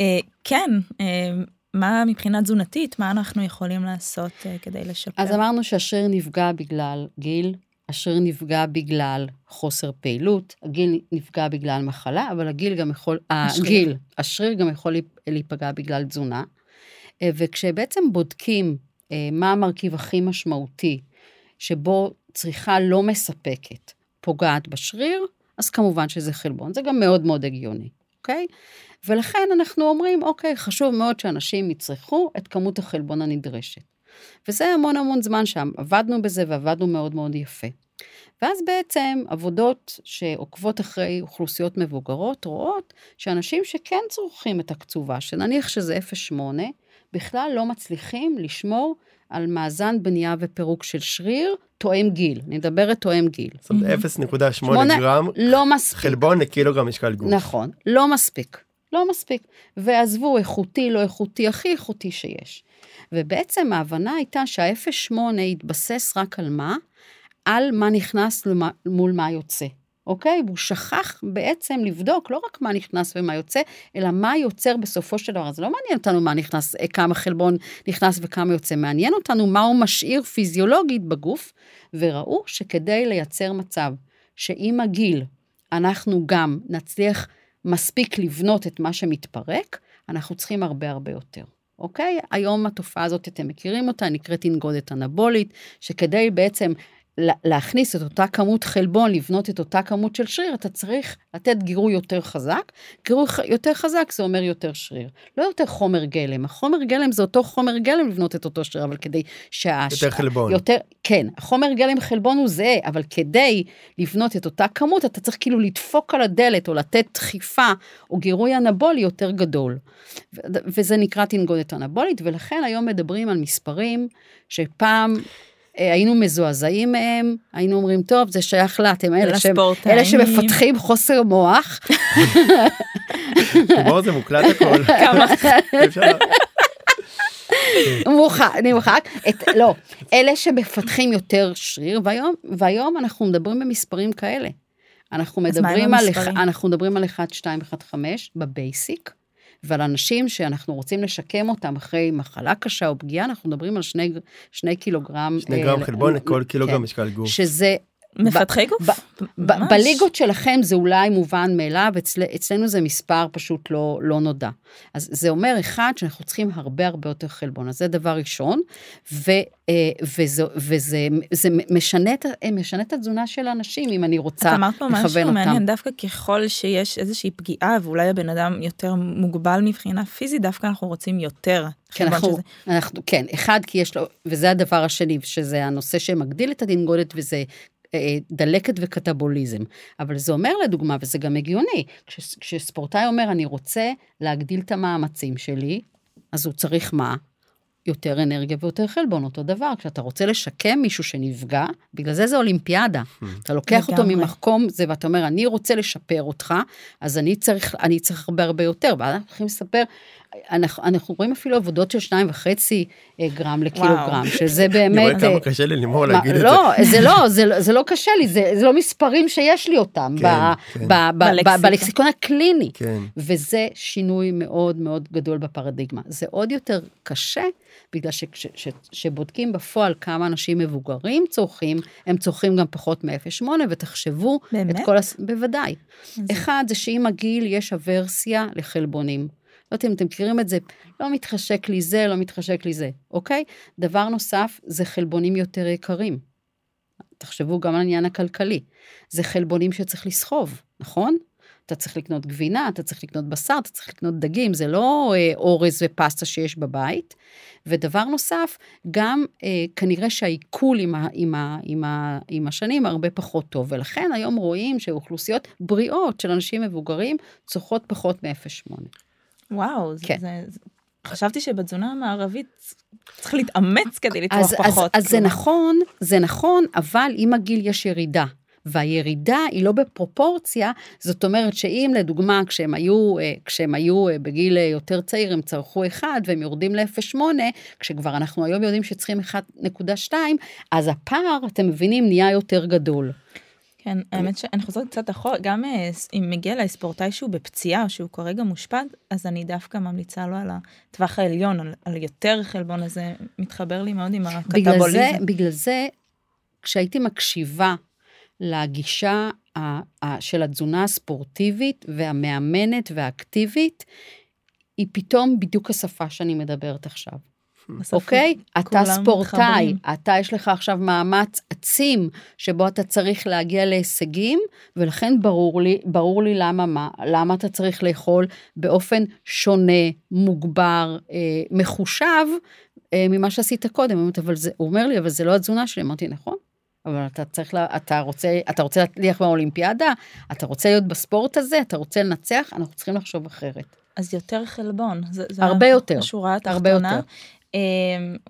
אה, כן, אה, מה מבחינה תזונתית, מה אנחנו יכולים לעשות אה, כדי לשפר? אז אמרנו שהשריר נפגע בגלל גיל, השריר נפגע בגלל חוסר פעילות, הגיל נפגע בגלל מחלה, אבל הגיל גם יכול, השריר. הגיל, השריר גם יכול להיפ- להיפגע בגלל תזונה. אה, וכשבעצם בודקים אה, מה המרכיב הכי משמעותי, שבו צריכה לא מספקת פוגעת בשריר, אז כמובן שזה חלבון. זה גם מאוד מאוד הגיוני, אוקיי? ולכן אנחנו אומרים, אוקיי, חשוב מאוד שאנשים יצרכו את כמות החלבון הנדרשת. וזה המון המון זמן שם, עבדנו בזה ועבדנו מאוד מאוד יפה. ואז בעצם עבודות שעוקבות אחרי אוכלוסיות מבוגרות רואות שאנשים שכן צורכים את הקצובה, שנניח שזה 0.8, בכלל לא מצליחים לשמור על מאזן בנייה ופירוק של שריר תואם גיל. אני מדברת תואם גיל. זאת אומרת, 0.8 גרם לא מספיק. חלבון לקילוגרם משקל גוף. נכון, לא מספיק. לא מספיק. ועזבו, איכותי, לא איכותי, הכי איכותי שיש. ובעצם ההבנה הייתה שה-0.8 התבסס רק על מה? על מה נכנס למה, מול מה יוצא. אוקיי? והוא שכח בעצם לבדוק לא רק מה נכנס ומה יוצא, אלא מה יוצר בסופו של דבר. אז לא מעניין אותנו מה נכנס, אה, כמה חלבון נכנס וכמה יוצא, מעניין אותנו מה הוא משאיר פיזיולוגית בגוף, וראו שכדי לייצר מצב שעם הגיל אנחנו גם נצליח מספיק לבנות את מה שמתפרק, אנחנו צריכים הרבה הרבה יותר. אוקיי? היום התופעה הזאת, אתם מכירים אותה, נקראת תנגודת אנבולית, שכדי בעצם להכניס את אותה כמות חלבון, לבנות את אותה כמות של שריר, אתה צריך לתת גירוי יותר חזק. גירוי יותר חזק זה אומר יותר שריר. לא יותר חומר גלם. החומר גלם זה אותו חומר גלם לבנות את אותו שריר, אבל כדי שה... יותר חלבון. יותר, כן, החומר גלם חלבון הוא זהה, אבל כדי לבנות את אותה כמות, אתה צריך כאילו לדפוק על הדלת או לתת דחיפה או גירוי אנבולי יותר גדול. ו- וזה נקרא תנגודת אנבולית, ולכן היום מדברים על מספרים שפעם... אה, היינו מזועזעים מהם, היינו אומרים, טוב, זה שייך לה, אתם אלה, שהם-. אלה שמפתחים חוסר מוח. בואו זה מוקלט הכל. כמה מורחק, נמחק, את, לא, אלה שמפתחים יותר שריר, והיום, והיום אנחנו מדברים במספרים כאלה. אנחנו מדברים על? אנחנו מדברים על 1, 2, 1, 5 בבייסיק, ועל אנשים שאנחנו רוצים לשקם אותם אחרי מחלה קשה או פגיעה, אנחנו מדברים על שני, שני קילוגרם. שני אה, גרם ל- חלבון כן, לכל קילוגרם משקל גוף. שזה מפתחי גוף? בליגות שלכם זה אולי מובן מאליו, אצל, אצלנו זה מספר פשוט לא, לא נודע. אז זה אומר, אחד, שאנחנו צריכים הרבה הרבה יותר חלבון, אז זה דבר ראשון, ו, אה, וזה, וזה זה משנה, את, ה- משנה את התזונה של האנשים, אם אני את רוצה אמרת פה משהו לכוון אותם. מעניין, דווקא ככל שיש איזושהי פגיעה ואולי הבן אדם יותר מוגבל מבחינה פיזית, דווקא אנחנו רוצים יותר. כן, אנחנו, שזה- אנחנו, כן, אחד, כי יש לו, וזה הדבר השני, שזה הנושא שמגדיל את התנגודת, וזה אה, דלקת וקטבוליזם. אבל זה אומר לדוגמה, וזה גם הגיוני, כש, כשספורטאי אומר, אני רוצה להגדיל את המאמצים שלי, אז הוא צריך מה? יותר אנרגיה ויותר חלבון, אותו דבר. כשאתה רוצה לשקם מישהו שנפגע, בגלל זה זה אולימפיאדה. אתה לוקח אותו. ממקום זה, ואתה אומר, אני רוצה לשפר אותך, אז אני צריך, אני צריך הרבה הרבה יותר. ואז אנחנו צריכים לספר, אנחנו, אנחנו רואים אפילו עבודות של שניים וחצי אה, גרם לקילוגרם, שזה אני באמת... רואה כמה אה, קשה ללימור מה, להגיד את זה. לא, זה לא, זה, לא- זה לא קשה לי, זה, זה לא מספרים שיש לי אותם כן, ב, כן. ב, ב, ב, בלקסיקון. בלקסיקון הקליני. כן. וזה שינוי מאוד מאוד גדול בפרדיגמה. זה עוד יותר קשה, בגלל שכשבודקים בפועל כמה אנשים מבוגרים צורכים, הם צורכים גם פחות מ-0.8, ותחשבו באמת? את כל... הס... בוודאי. זה- אחד, זה שעם הגיל יש אברסיה לחלבונים. לא יודעת אם אתם מכירים את זה, לא מתחשק לי זה, לא מתחשק לי זה, אוקיי? דבר נוסף, זה חלבונים יותר יקרים. תחשבו גם על העניין הכלכלי. זה חלבונים שצריך לסחוב, נכון? אתה צריך לקנות גבינה, אתה צריך לקנות בשר, אתה צריך לקנות דגים, זה לא אה, אורז ופסטה שיש בבית. ודבר נוסף, גם אה, כנראה שהעיכול עם, ה, עם, ה, עם, ה, עם השנים הרבה פחות טוב, ולכן היום רואים שאוכלוסיות בריאות של אנשים מבוגרים צורכות פחות מ-0.8. וואו, כן. זה... זה- חשבתי שבתזונה המערבית צריך להתאמץ כדי לצרוך אז, אז, פחות. אז זה כלומר. נכון, זה נכון, אבל עם הגיל יש ירידה. והירידה היא לא בפרופורציה, זאת אומרת שאם לדוגמה כשהם היו, אה, כשהם היו אה, בגיל אה, יותר צעיר הם צרכו 1 והם יורדים ל-0.8, כשכבר אנחנו היום יודעים שצריכים 1.2, אז הפער, אתם מבינים, נהיה יותר גדול. כן, האמת שאני חוזרת קצת אחורה, גם אה, אם מגיע אליי ספורטאי שהוא בפציעה שהוא כרגע מושפד, אז אני דווקא ממליצה לו על הטווח העליון, על, על יותר חלבון, אז זה מתחבר לי מאוד עם בגלל הקטבוליזם. זה, בגלל זה, כשהייתי מקשיבה לגישה ה- ה- של התזונה הספורטיבית והמאמנת והאקטיבית, היא פתאום בדיוק השפה שאני מדברת עכשיו. אוקיי? אתה כולם ספורטאי, מתחברים. אתה יש לך עכשיו מאמץ עצים שבו אתה צריך להגיע להישגים, ולכן ברור לי, ברור לי למה מה, למה אתה צריך לאכול באופן שונה, מוגבר, אה, מחושב, אה, ממה שעשית קודם. אומרת, אבל זה, הוא אומר לי, אבל זה לא התזונה שלי. אמרתי, נכון, אבל אתה צריך, לה, אתה רוצה, אתה רוצה להצליח באולימפיאדה, אתה רוצה להיות בספורט הזה, אתה רוצה לנצח, אנחנו צריכים לחשוב אחרת. אז יותר חלבון. זה, זה הרבה יותר, השורה התחתונה. הרבה יותר. אה,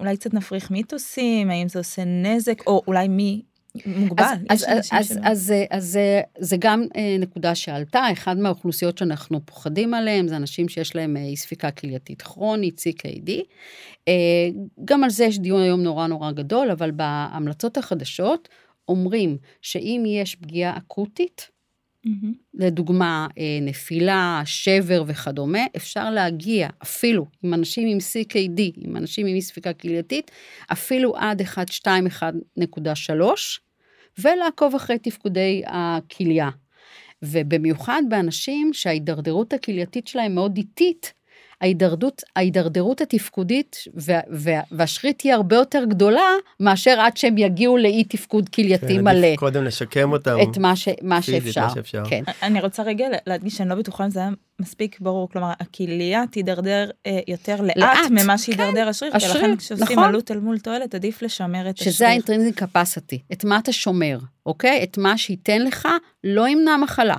אולי קצת נפריך מיתוסים, האם זה עושה נזק, או אולי מי מוגבל. אז, יש אז, אנשים אז, שלא. אז, אז, אז זה- גם אה, נקודה שעלתה, אחד מהאוכלוסיות שאנחנו פוחדים עליהם זה אנשים שיש להם אה, אי ספיקה כלייתית כרונית, CKD. אה, גם על זה יש דיון היום נורא נורא גדול, אבל בהמלצות החדשות אומרים שאם יש פגיעה אקוטית, מהמם. לדוגמה אה, נפילה, שבר וכדומה, אפשר להגיע אפילו עם אנשים עם CKD, עם אנשים עם אי ספיקה כלייתית, אפילו עד 1.2-1.3, ולעקוב אחרי תפקודי הכליה. ובמיוחד באנשים שההידרדרות הכלייתית שלהם מאוד איטית, ההידרדרות, ההידרדרות התפקודית וה, וה, והשרית היא הרבה יותר גדולה מאשר עד שהם יגיעו לאי תפקוד כלייתי כן, מלא. קודם לשקם אותם. את מה, ש, מה פיזית, שאפשר. מה שאפשר. כן. אני רוצה רגע להדגיש שאני לא בטוחה אם זה היה מספיק ברור, כלומר הכליה תידרדר אה, יותר לאט, לאט, ממה שידרדר השריר, השריר, ולכן כשעושים נכון. עלות אל מול תועלת עדיף לשמר את השריר. שזה ה-intrinsic capacity, את מה אתה שומר, אוקיי? את מה שייתן לך לא ימנע מחלה,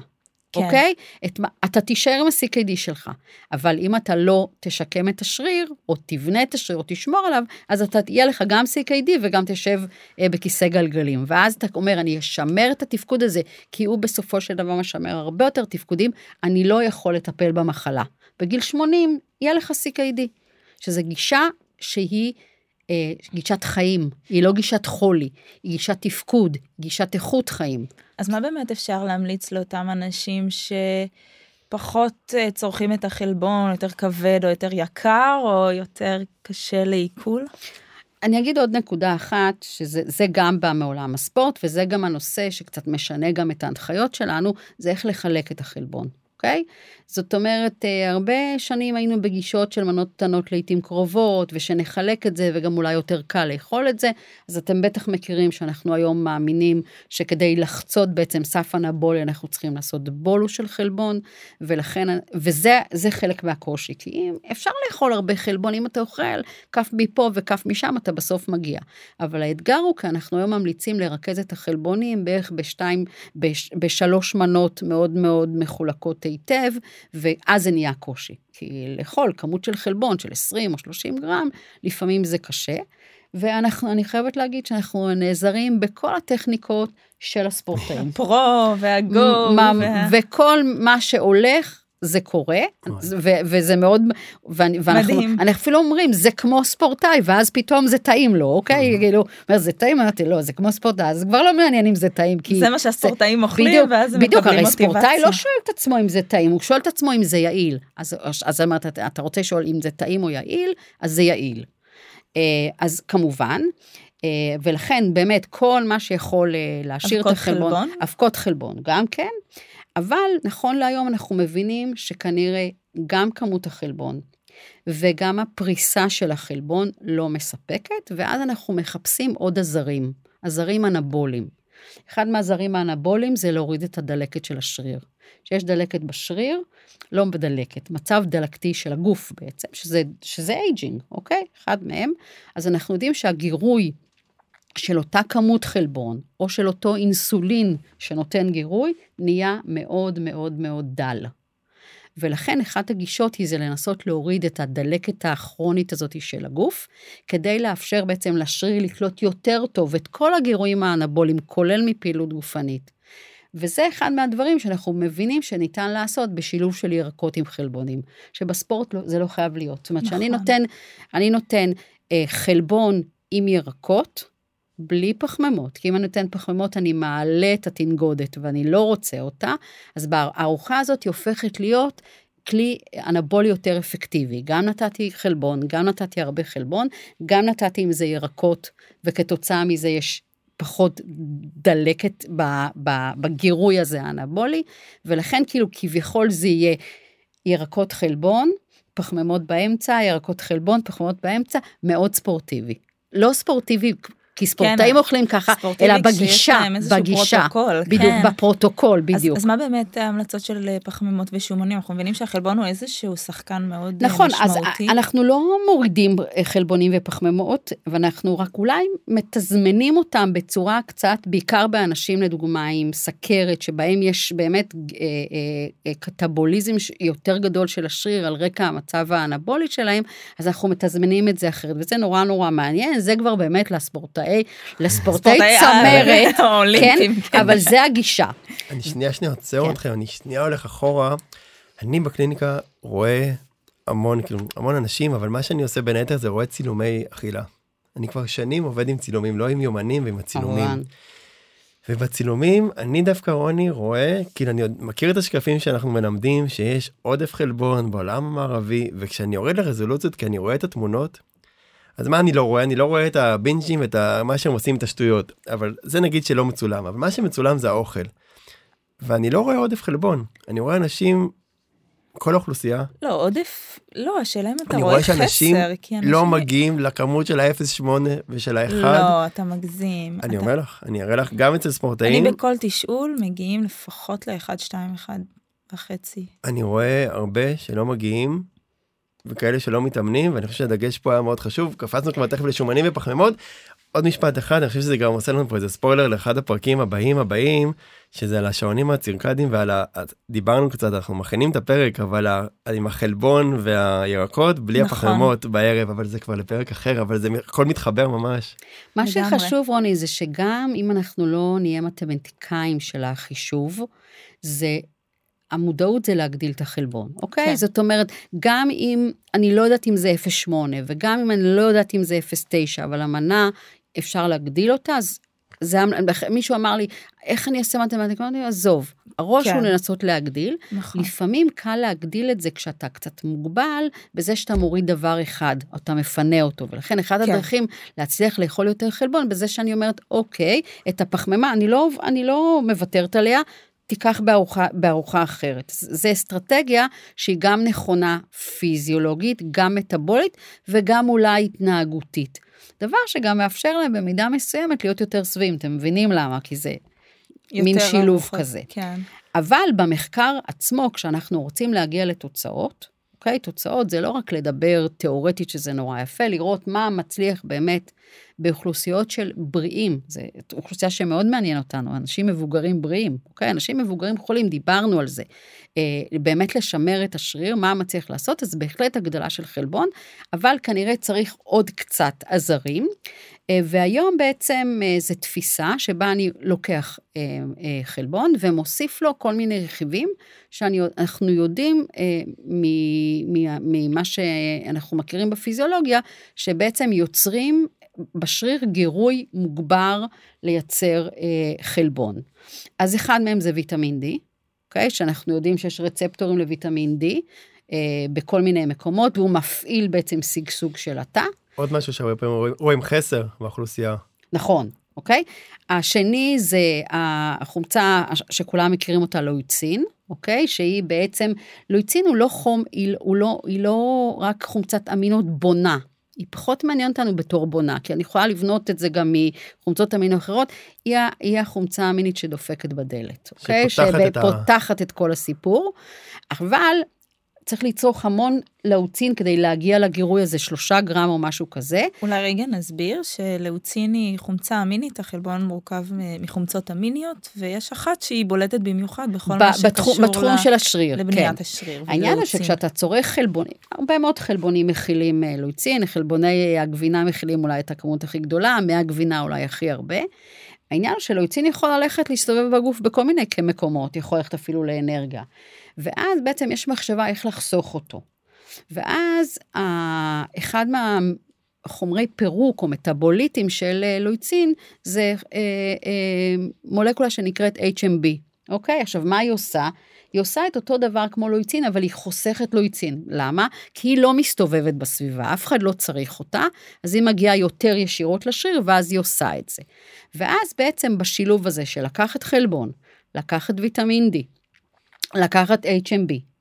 כן. אוקיי? את אתה תישאר עם ה-CKD שלך, אבל אם אתה לא תשקם את השריר, או תבנה את השריר, או תשמור עליו, אז אתה, יהיה לך גם CKD וגם תשב אה, בכיסא גלגלים. ואז אתה אומר, אני אשמר את התפקוד הזה, כי הוא בסופו של דבר משמר הרבה יותר תפקודים, אני לא יכול לטפל במחלה. בגיל 80 יהיה לך CKD, שזה גישה שהיא אה, גישת חיים, היא לא גישת חולי, היא גישת תפקוד, גישת איכות חיים. אז מה באמת אפשר להמליץ לאותם אנשים שפחות אה, צורכים את החלבון, יותר כבד או יותר יקר, או יותר קשה לעיכול? אני אגיד עוד נקודה אחת, שזה זה גם בא מעולם הספורט, וזה גם הנושא שקצת משנה גם את ההנחיות שלנו, זה איך לחלק את החלבון, אוקיי? זאת אומרת, אה, הרבה שנים היינו בגישות של מנות קטנות לעיתים קרובות, ושנחלק את זה, וגם אולי יותר קל לאכול את זה, אז אתם בטח מכירים שאנחנו היום מאמינים שכדי לחצות בעצם סף אנבולי, אנחנו צריכים לעשות בולוס של חלבון, ולכן, וזה זה חלק מהקושי, כי אם אפשר לאכול הרבה חלבון, אם אתה אוכל כף מפה וכף משם, אתה בסוף מגיע. אבל האתגר הוא כי אנחנו היום ממליצים לרכז את החלבונים בערך בשתיים, בש, בשלוש מנות מאוד מאוד מחולקות היטב, ואז זה נהיה קושי. כי לאכול כמות של חלבון של 20 או 30 גרם, לפעמים זה קשה. ואנחנו, אני חייבת להגיד שאנחנו נעזרים בכל הטכניקות של הספורטאים. פרו והגו. מה- וה- וכל מה שהולך, זה קורה, ו- וזה מאוד, ואני- ואנחנו מדהים. אנחנו אפילו אומרים, זה כמו ספורטאי, ואז פתאום זה טעים לו, אוקיי? כאילו, אומר, זה טעים? אמרתי, לא, זה כמו ספורטאי, אז כבר לא מעניין אם זה טעים, כי... זה מה שהספורטאים אוכלים, בדיוק, ואז הם בדיוק, מקבלים הרי ספורטאי לא מוטיבציה. שואל את עצמו אם זה טעים, הוא שואל את עצמו אם זה יעיל. אז, אז אמרת, אתה, רוצה לשאול אם זה טעים או יעיל, אז זה יעיל. אה, אז כמובן, אה, ולכן באמת כל מה שיכול אה, להשאיר את החלבון, חלבון? אבקות חלבון גם כן, אבל נכון להיום אנחנו מבינים שכנראה גם כמות החלבון וגם הפריסה של החלבון לא מספקת, ואז אנחנו מחפשים עוד עזרים, עזרים אנבוליים. אחד מהעזרים האנבוליים זה להוריד את הדלקת של השריר. כשיש דלקת בשריר, לא בדלקת, מצב דלקתי של הגוף בעצם, שזה aging, אוקיי? אחד מהם. אז אנחנו יודעים שהגירוי של אותה כמות חלבון, או של אותו אינסולין שנותן גירוי, נהיה מאוד מאוד מאוד דל. ולכן אחת הגישות היא זה לנסות להוריד את הדלקת הכרונית הזאת של הגוף, כדי לאפשר בעצם לשריר לקלוט יותר טוב את כל הגירויים האנבוליים, כולל מפעילות גופנית. וזה אחד מהדברים שאנחנו מבינים שניתן לעשות בשילוב של ירקות עם חלבונים, שבספורט לא, זה לא חייב להיות. זאת אומרת, שאני נכון. נותן, אני נותן אה, חלבון עם ירקות, בלי פחמימות, כי אם אני נותן פחמימות אני מעלה את התנגודת ואני לא רוצה אותה, אז הארוחה הזאת היא הופכת להיות כלי אנבולי יותר אפקטיבי. גם נתתי חלבון, גם נתתי הרבה חלבון, גם נתתי עם זה ירקות, וכתוצאה מזה יש פחות דלקת בגירוי הזה האנבולי, ולכן כאילו כביכול זה יהיה ירקות חלבון, פחמימות באמצע, ירקות חלבון, פחמימות באמצע, מאוד ספורטיבי. לא ספורטיבי כי ספורטאים כן, אוכלים ככה, אלא בגישה, בגישה, פרוטוקול, בדיוק, כן. בפרוטוקול, בדיוק. אז, אז מה באמת ההמלצות של אה, פחמימות ושומנים? אנחנו מבינים שהחלבון הוא איזשהו שחקן מאוד אה, נכון, משמעותי. נכון, אז אנחנו לא מורידים אה, חלבונים ופחמימות, ואנחנו רק אולי מתזמנים אותם בצורה קצת, בעיקר באנשים לדוגמה עם סכרת, שבהם יש באמת אה, אה, קטבוליזם יותר גדול של השריר על רקע המצב האנבולי שלהם, אז אנחנו מתזמנים את זה אחרת, וזה נורא נורא מעניין, זה כבר באמת לספורטאים. לספורטאי צמרת, כן, כן, אבל זה הגישה. אני שנייה שנייה עוצר כן. אתכם, אני שנייה הולך אחורה. אני בקליניקה רואה המון, כאילו, המון אנשים, אבל מה שאני עושה בין היתר זה רואה צילומי אכילה. אני כבר שנים עובד עם צילומים, לא עם יומנים ועם הצילומים. ובצילומים אני דווקא רוני רואה כאילו אני עוד מכיר את השקפים שאנחנו מלמדים שיש עודף חלבון בעולם המערבי וכשאני יורד לרזולוציות כי אני רואה את התמונות אז מה אני לא רואה? אני לא רואה את הבינג'ים ואת מה שהם עושים את השטויות, אבל זה נגיד שלא מצולם, אבל מה שמצולם זה האוכל. ואני לא רואה עודף חלבון, אני רואה אנשים, כל האוכלוסייה. לא, עודף, לא, השאלה אם אתה רואה חסר, כי אנשים... אני רואה שאנשים לא מגיעים לכמות של ה-0.8 ושל ה-1. לא, אתה מגזים. אני אתה... אומר לך, אני אראה לך, גם אצל ספורטאים. אני בכל תשאול מגיעים לפחות ל-1, 2, 1 וחצי. אני רואה הרבה שלא מגיעים. וכאלה שלא מתאמנים ואני חושב שהדגש פה היה מאוד חשוב קפצנו כבר תכף לשומנים ופחמימות. עוד משפט אחד אני חושב שזה גם עושה לנו פה איזה ספוילר לאחד הפרקים הבאים הבאים שזה על השעונים הצירקדים ועל ה... דיברנו קצת אנחנו מכינים את הפרק אבל ה... עם החלבון והירקות בלי נכון. הפחמימות בערב אבל זה כבר לפרק אחר אבל זה הכל מתחבר ממש. מה לגמרי. שחשוב רוני זה שגם אם אנחנו לא נהיה מתמטיקאים של החישוב זה המודעות זה להגדיל את החלבון, אוקיי? כן. זאת אומרת, גם אם אני לא יודעת אם זה 0.8, וגם אם אני לא יודעת אם זה 0.9, אבל המנה, אפשר להגדיל אותה, אז זה, מישהו אמר לי, איך אני אעשה מתמטיקה? אמרתי, עזוב, הראש כן. הוא לנסות להגדיל. נכון. לפעמים קל להגדיל את זה כשאתה קצת מוגבל, בזה שאתה מוריד דבר אחד, אתה מפנה אותו. ולכן אחד כן. הדרכים להצליח לאכול יותר חלבון, בזה שאני אומרת, אוקיי, את הפחמימה, אני לא, אני לא מוותרת עליה, תיקח בארוחה, בארוחה אחרת. זו אסטרטגיה שהיא גם נכונה פיזיולוגית, גם מטבולית וגם אולי התנהגותית. דבר שגם מאפשר להם במידה מסוימת להיות יותר שבעים, אתם מבינים למה? כי זה מין שילוב ארוחות, כזה. כן. אבל במחקר עצמו, כשאנחנו רוצים להגיע לתוצאות, אוקיי? תוצאות זה לא רק לדבר תיאורטית שזה נורא יפה, לראות מה מצליח באמת באוכלוסיות של בריאים, זו אוכלוסייה שמאוד מעניין אותנו, אנשים מבוגרים בריאים, אוקיי? אנשים מבוגרים חולים, דיברנו על זה. אה, באמת לשמר את השריר, מה מצליח לעשות, אז בהחלט הגדלה של חלבון, אבל כנראה צריך עוד קצת עזרים. אה, והיום בעצם אה, זו תפיסה שבה אני לוקח חלבון ומוסיף לו כל מיני רכיבים שאנחנו יודעים ממה שאנחנו מכירים בפיזיולוגיה, שבעצם יוצרים בשריר גירוי מוגבר לייצר אה, חלבון. אז אחד מהם זה ויטמין D, אוקיי? שאנחנו יודעים שיש רצפטורים לויטמין D אה, בכל מיני מקומות, והוא מפעיל בעצם שגשוג של התא. עוד משהו שהרבה פעמים רואים, רואים חסר באוכלוסייה. נכון, אוקיי? השני זה החומצה שכולם מכירים אותה, לואיצין, אוקיי? שהיא בעצם, לואיצין הוא לא חום, היא, הוא לא, היא לא רק חומצת אמינות בונה, היא פחות מעניינת אותנו בתור בונה, כי אני יכולה לבנות את זה גם מחומצות אמינו אחרות, היא, היא החומצה האמינית שדופקת בדלת, אוקיי? שפותחת את, ה... את כל הסיפור, אבל צריך לצרוך המון לאוצין כדי להגיע לגירוי הזה, שלושה גרם או משהו כזה. אולי רגע נסביר שלאוצין היא חומצה אמינית, החלבון מורכב מחומצות אמיניות, ויש אחת שהיא בולטת במיוחד בכל ב- מה שקשור בתחום לה... של השריר, לבניית כן. השריר. העניין הוא שכשאתה צורך חלבונים, הרבה מאוד חלבונים מכילים אה, לאוצין, חלבוני הגבינה מכילים אולי את הכמות הכי גדולה, מהגבינה אולי הכי הרבה. העניין הוא שלאוצין יכול ללכת להסתובב בגוף בכל מיני מקומות, יכול ללכת אפילו לאנרגיה. ואז בעצם יש מחשבה איך לחסוך אותו. ואז אחד חומרי פירוק או מטאבוליטים של אה, לויצין, זה אה, אה, מולקולה שנקראת HMB, אוקיי? עכשיו, מה היא עושה? היא עושה את אותו דבר כמו לויצין, אבל היא חוסכת לויצין. למה? כי היא לא מסתובבת בסביבה, אף אחד לא צריך אותה, אז היא מגיעה יותר ישירות לשריר, ואז היא עושה את זה. ואז בעצם בשילוב הזה של לקחת חלבון, לקחת ויטמין D, לקחת HMB,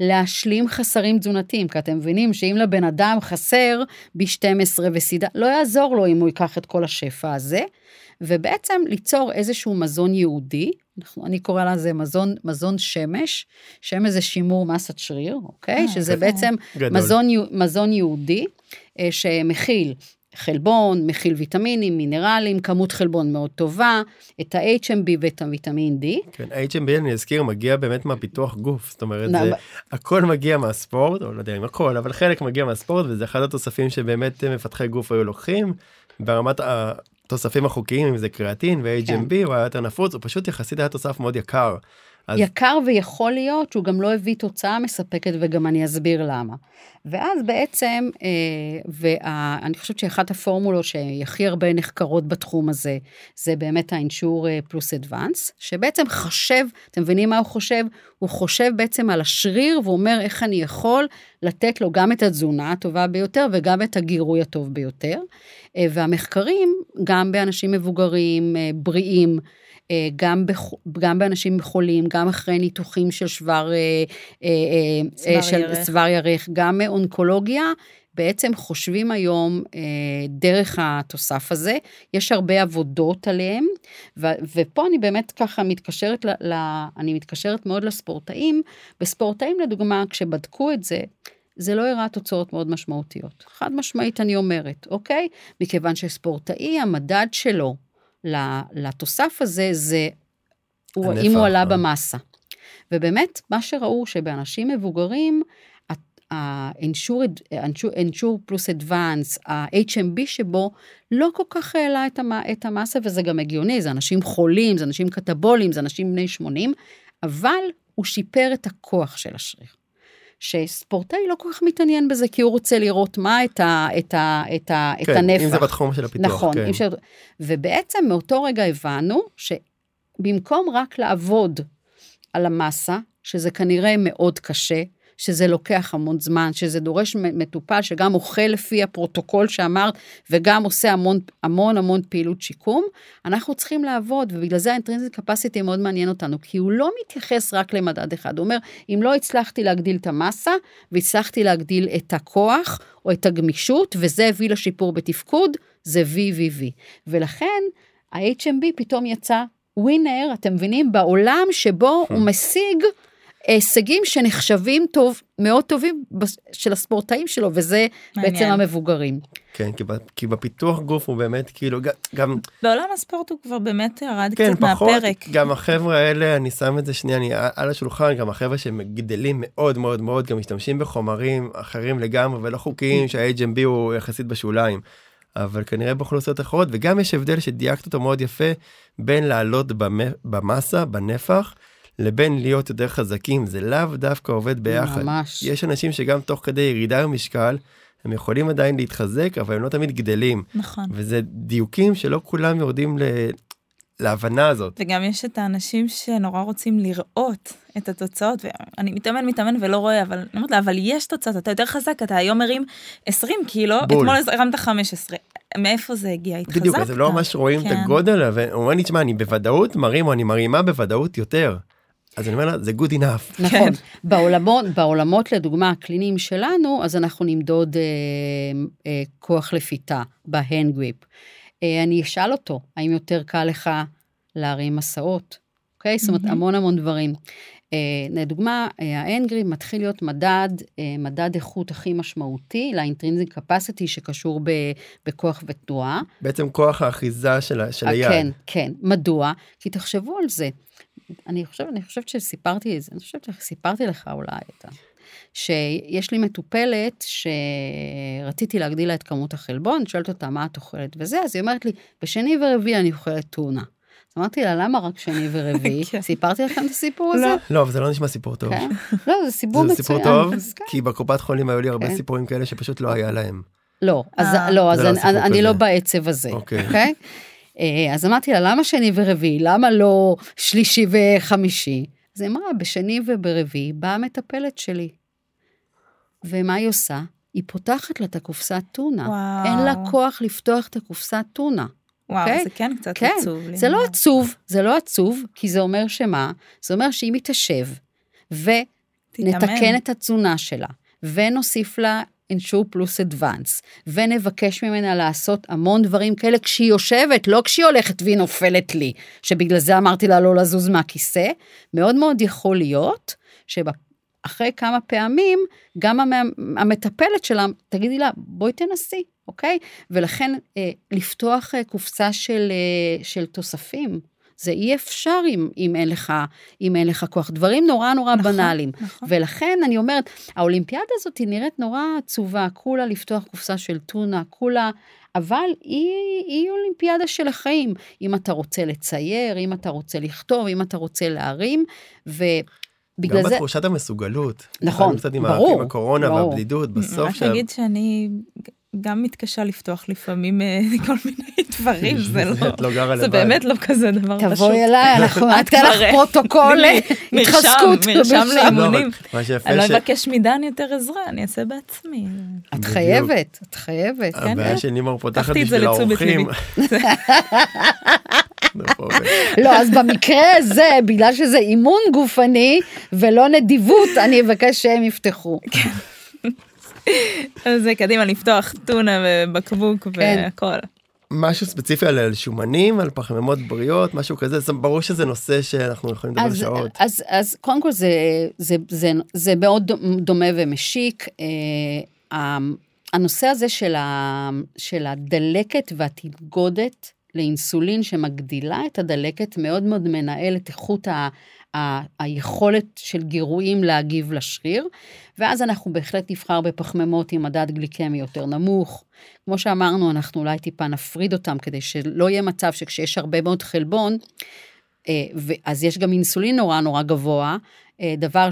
להשלים חסרים תזונתיים, כי אתם מבינים שאם לבן אדם חסר B12 וסידה, לא יעזור לו אם הוא ייקח את כל השפע הזה, ובעצם ליצור איזשהו מזון יהודי, אני קורא לזה מזון, מזון שמש, שמש זה שימור מסת שריר, אוקיי? אה, שזה בעצם מזון, מזון יהודי אה, שמכיל חלבון, מכיל ויטמינים, מינרלים, כמות חלבון מאוד טובה, את ה-HMB ואת הוויטמין D. כן, ה-HMB אני אזכיר מגיע באמת מהפיתוח גוף, זאת אומרת, זה, הכל מגיע מהספורט, או לא יודע אם הכל, אבל חלק מגיע מהספורט, וזה אחד התוספים שבאמת מפתחי גוף היו לוקחים, ברמת התוספים החוקיים, אם זה קריאטין ו-HMB, כן. הוא היה יותר נפוץ, הוא פשוט יחסית היה תוסף מאוד יקר. אז... יקר ויכול להיות שהוא גם לא הביא תוצאה מספקת וגם אני אסביר למה. ואז בעצם, אה, ואני חושבת שאחת הפורמולות שהכי הרבה נחקרות בתחום הזה, זה באמת האינשור אה, פלוס אדוונס, שבעצם חושב, אתם מבינים מה הוא חושב? הוא חושב בעצם על השריר ואומר איך אני יכול לתת לו גם את התזונה הטובה ביותר וגם את הגירוי הטוב ביותר. אה, והמחקרים, גם באנשים מבוגרים, בריאים, גם, בח... גם באנשים חולים, גם אחרי ניתוחים של שבר, של ירך. ירך, גם מאונקולוגיה, בעצם חושבים היום אה, דרך התוסף הזה, יש הרבה עבודות עליהם, ו- ופה אני באמת ככה מתקשרת, ל- ל- אני מתקשרת מאוד לספורטאים, וספורטאים לדוגמה, כשבדקו את זה, זה לא הראה תוצאות מאוד משמעותיות. חד משמעית אני אומרת, אוקיי? מכיוון שספורטאי, המדד שלו לתוסף הזה, זה הנפח, אם הוא עלה במסה. ובאמת, מה שראו שבאנשים מבוגרים, ה-Ensure פלוס אדוונס, ה-HMB שבו, לא כל כך העלה את, המ, את המסה, וזה גם הגיוני, זה אנשים חולים, זה אנשים קטבולים, זה אנשים בני 80, אבל הוא שיפר את הכוח של השריר. שספורטאי לא כל כך מתעניין בזה, כי הוא רוצה לראות מה את, ה, את, ה, את, ה, כן, את הנפח. אם זה בתחום של הפיתוח. נכון, כן. אפשר... ובעצם מאותו רגע הבנו שבמקום רק לעבוד על המסה, שזה כנראה מאוד קשה, שזה לוקח המון זמן, שזה דורש מטופל שגם אוכל לפי הפרוטוקול שאמרת, וגם עושה המון המון המון פעילות שיקום, אנחנו צריכים לעבוד, ובגלל זה ה intrinsic capacity מאוד מעניין אותנו, כי הוא לא מתייחס רק למדד אחד, הוא אומר, אם לא הצלחתי להגדיל את המסה, והצלחתי להגדיל את הכוח, או את הגמישות, וזה הביא לשיפור בתפקוד, זה VVV. ולכן, ה-HMB פתאום יצא ווינר, אתם מבינים, בעולם שבו הוא משיג הישגים שנחשבים טוב, מאוד טובים של הספורטאים שלו, וזה מעניין. בעצם המבוגרים. כן, כי, כי בפיתוח גוף הוא באמת כאילו גם... בעולם הספורט הוא כבר באמת ירד כן, קצת פחות, מהפרק. גם החבר'ה האלה, אני שם את זה שנייה, אני על השולחן, גם החבר'ה שגדלים מאוד מאוד מאוד, גם משתמשים בחומרים אחרים לגמרי ולא חוקיים, שה-HMB הוא יחסית בשוליים. אבל כנראה באוכלוסיות אחרות, וגם יש הבדל שדייקת אותו מאוד יפה בין לעלות במסה, בנפח, לבין להיות יותר חזקים, זה לאו דווקא עובד ביחד. ממש. יש אנשים שגם תוך כדי ירידה במשקל, הם יכולים עדיין להתחזק, אבל הם לא תמיד גדלים. נכון. וזה דיוקים שלא כולם יורדים ל... להבנה הזאת. וגם יש את האנשים שנורא רוצים לראות את התוצאות, ואני מתאמן, מתאמן ולא רואה, אבל אני אומרת לה, אבל יש תוצאות, אתה יותר חזק, אתה היום מרים 20 קילו, בול. אתמול הרמת 15. מאיפה זה הגיע? התחזקת? בדיוק, אז הם לא ממש רואים כן. את הגודל, ואומרים לי, תשמע, אני בוודאות מרים, או אני מרימה בוודאות יותר. אז אני אומר לה, זה good enough. נכון. כן. בעולמות, בעולמות, לדוגמה, הקליניים שלנו, אז אנחנו נמדוד אה, אה, כוח לפיתה בהנד גריפ. אה, אני אשאל אותו, האם יותר קל לך להרים מסעות? אוקיי? זאת אומרת, המון המון דברים. אה, לדוגמה, אה, האנגרי מתחיל להיות מדד, אה, מדד איכות הכי משמעותי לאינטרינזיק קפסיטי שקשור ב, בכוח ותנועה. בעצם כוח האחיזה של, של היד. כן, כן. מדוע? כי תחשבו על זה. אני חושבת, אני חושבת שסיפרתי את זה, אני חושבת שסיפרתי לך אולי את ה... שיש לי מטופלת שרציתי להגדיל לה את כמות החלבון, שואלת אותה מה את אוכלת וזה, אז היא אומרת לי, בשני ורביעי אני אוכלת טונה. אז אמרתי לה, למה רק שני ורביעי? כן. סיפרתי לכם את הסיפור הזה? לא, אבל זה לא נשמע סיפור טוב. כן? לא, זה סיפור מצוין. זה סיפור טוב, כן. כי בקופת חולים היו לי הרבה סיפורים כאלה שפשוט לא היה להם. לא, אז, אה. לא, לא אני. לא בעצב הזה, אוקיי. אה, אז אמרתי לה, למה שני ורביעי? למה לא שלישי וחמישי? אז היא אמרה, בשני וברביעי באה המטפלת שלי. ומה היא עושה? היא פותחת לה את הקופסת טונה. וואו. אין לה כוח לפתוח את הקופסת טונה. וואו, אוקיי? זה כן קצת כן, עצוב. זה לא עצוב, זה לא עצוב, כי זה אומר שמה? זה אומר שאם היא תשב, ונתקן. את התזונה שלה, ונוסיף לה אינשור פלוס אדוונס, ונבקש ממנה לעשות המון דברים כאלה כשהיא יושבת, לא כשהיא הולכת והיא נופלת לי, שבגלל זה אמרתי לה לא לזוז מהכיסא, מאוד מאוד יכול להיות שאחרי כמה פעמים, גם המ- המטפלת שלה, תגידי לה, בואי תנסי, אוקיי? ולכן אה, לפתוח אה, קופסה של, אה, של תוספים, זה אי אפשר אם, אם, אין לך, אם אין לך כוח. דברים נורא נורא נכון, בנאליים. נכון. ולכן אני אומרת, האולימפיאדה הזאת היא נראית נורא עצובה, כולה לפתוח קופסה של טונה, כולה, אבל היא, היא אולימפיאדה של החיים. אם אתה רוצה לצייר, אם אתה רוצה לכתוב, אם אתה רוצה להרים, ובגלל גם זה... בתחושת המסוגלות. נכון, לפעמים קצת עם ברור, עם הקורונה ברור. והבדידות, בסוף רק שה- נגיד שאני גם מתקשה לפתוח לפעמים אה, כל מיני דברים, זה לא... את לא גרה זה. באמת לא כזה דבר פשוט. תבואי אליי, אנחנו את ניתן לך פרוטוקול התחזקות. מרשם, לא, לאימונים. שיפה אני לא אבקש מדן יותר עזרה, אני אעשה בעצמי. את. חייבת, את חייבת. כן, הבעיה כן. שנימור פותחת בשביל האורחים. ליבי. לא. לא, אז במקרה הזה, בגלל שזה אימון גופני ולא נדיבות, אני אבקש שהם יפתחו. אז זה קדימה לפתוח טונה ובקבוק כן. והכל. משהו ספציפי על על שומנים, על פחמימות בריאות, משהו כזה, זה ברור שזה נושא שאנחנו יכולים לדבר שעות. אז, אז קודם כל זה, זה, זה, זה מאוד דומה ומשיק. אה, הנושא הזה של, ה, של הדלקת והתנגודת לאינסולין שמגדילה את הדלקת מאוד מאוד מנהל את איכות ה, ה, היכולת של גירויים להגיב לשריר, ואז אנחנו בהחלט נבחר בפחמימות עם מדד גליקמי יותר נמוך. כמו שאמרנו, אנחנו אולי טיפה נפריד אותם כדי שלא יהיה מצב שכשיש הרבה מאוד חלבון, אה, אז יש גם אינסולין נורא נורא גבוה, אה, דבר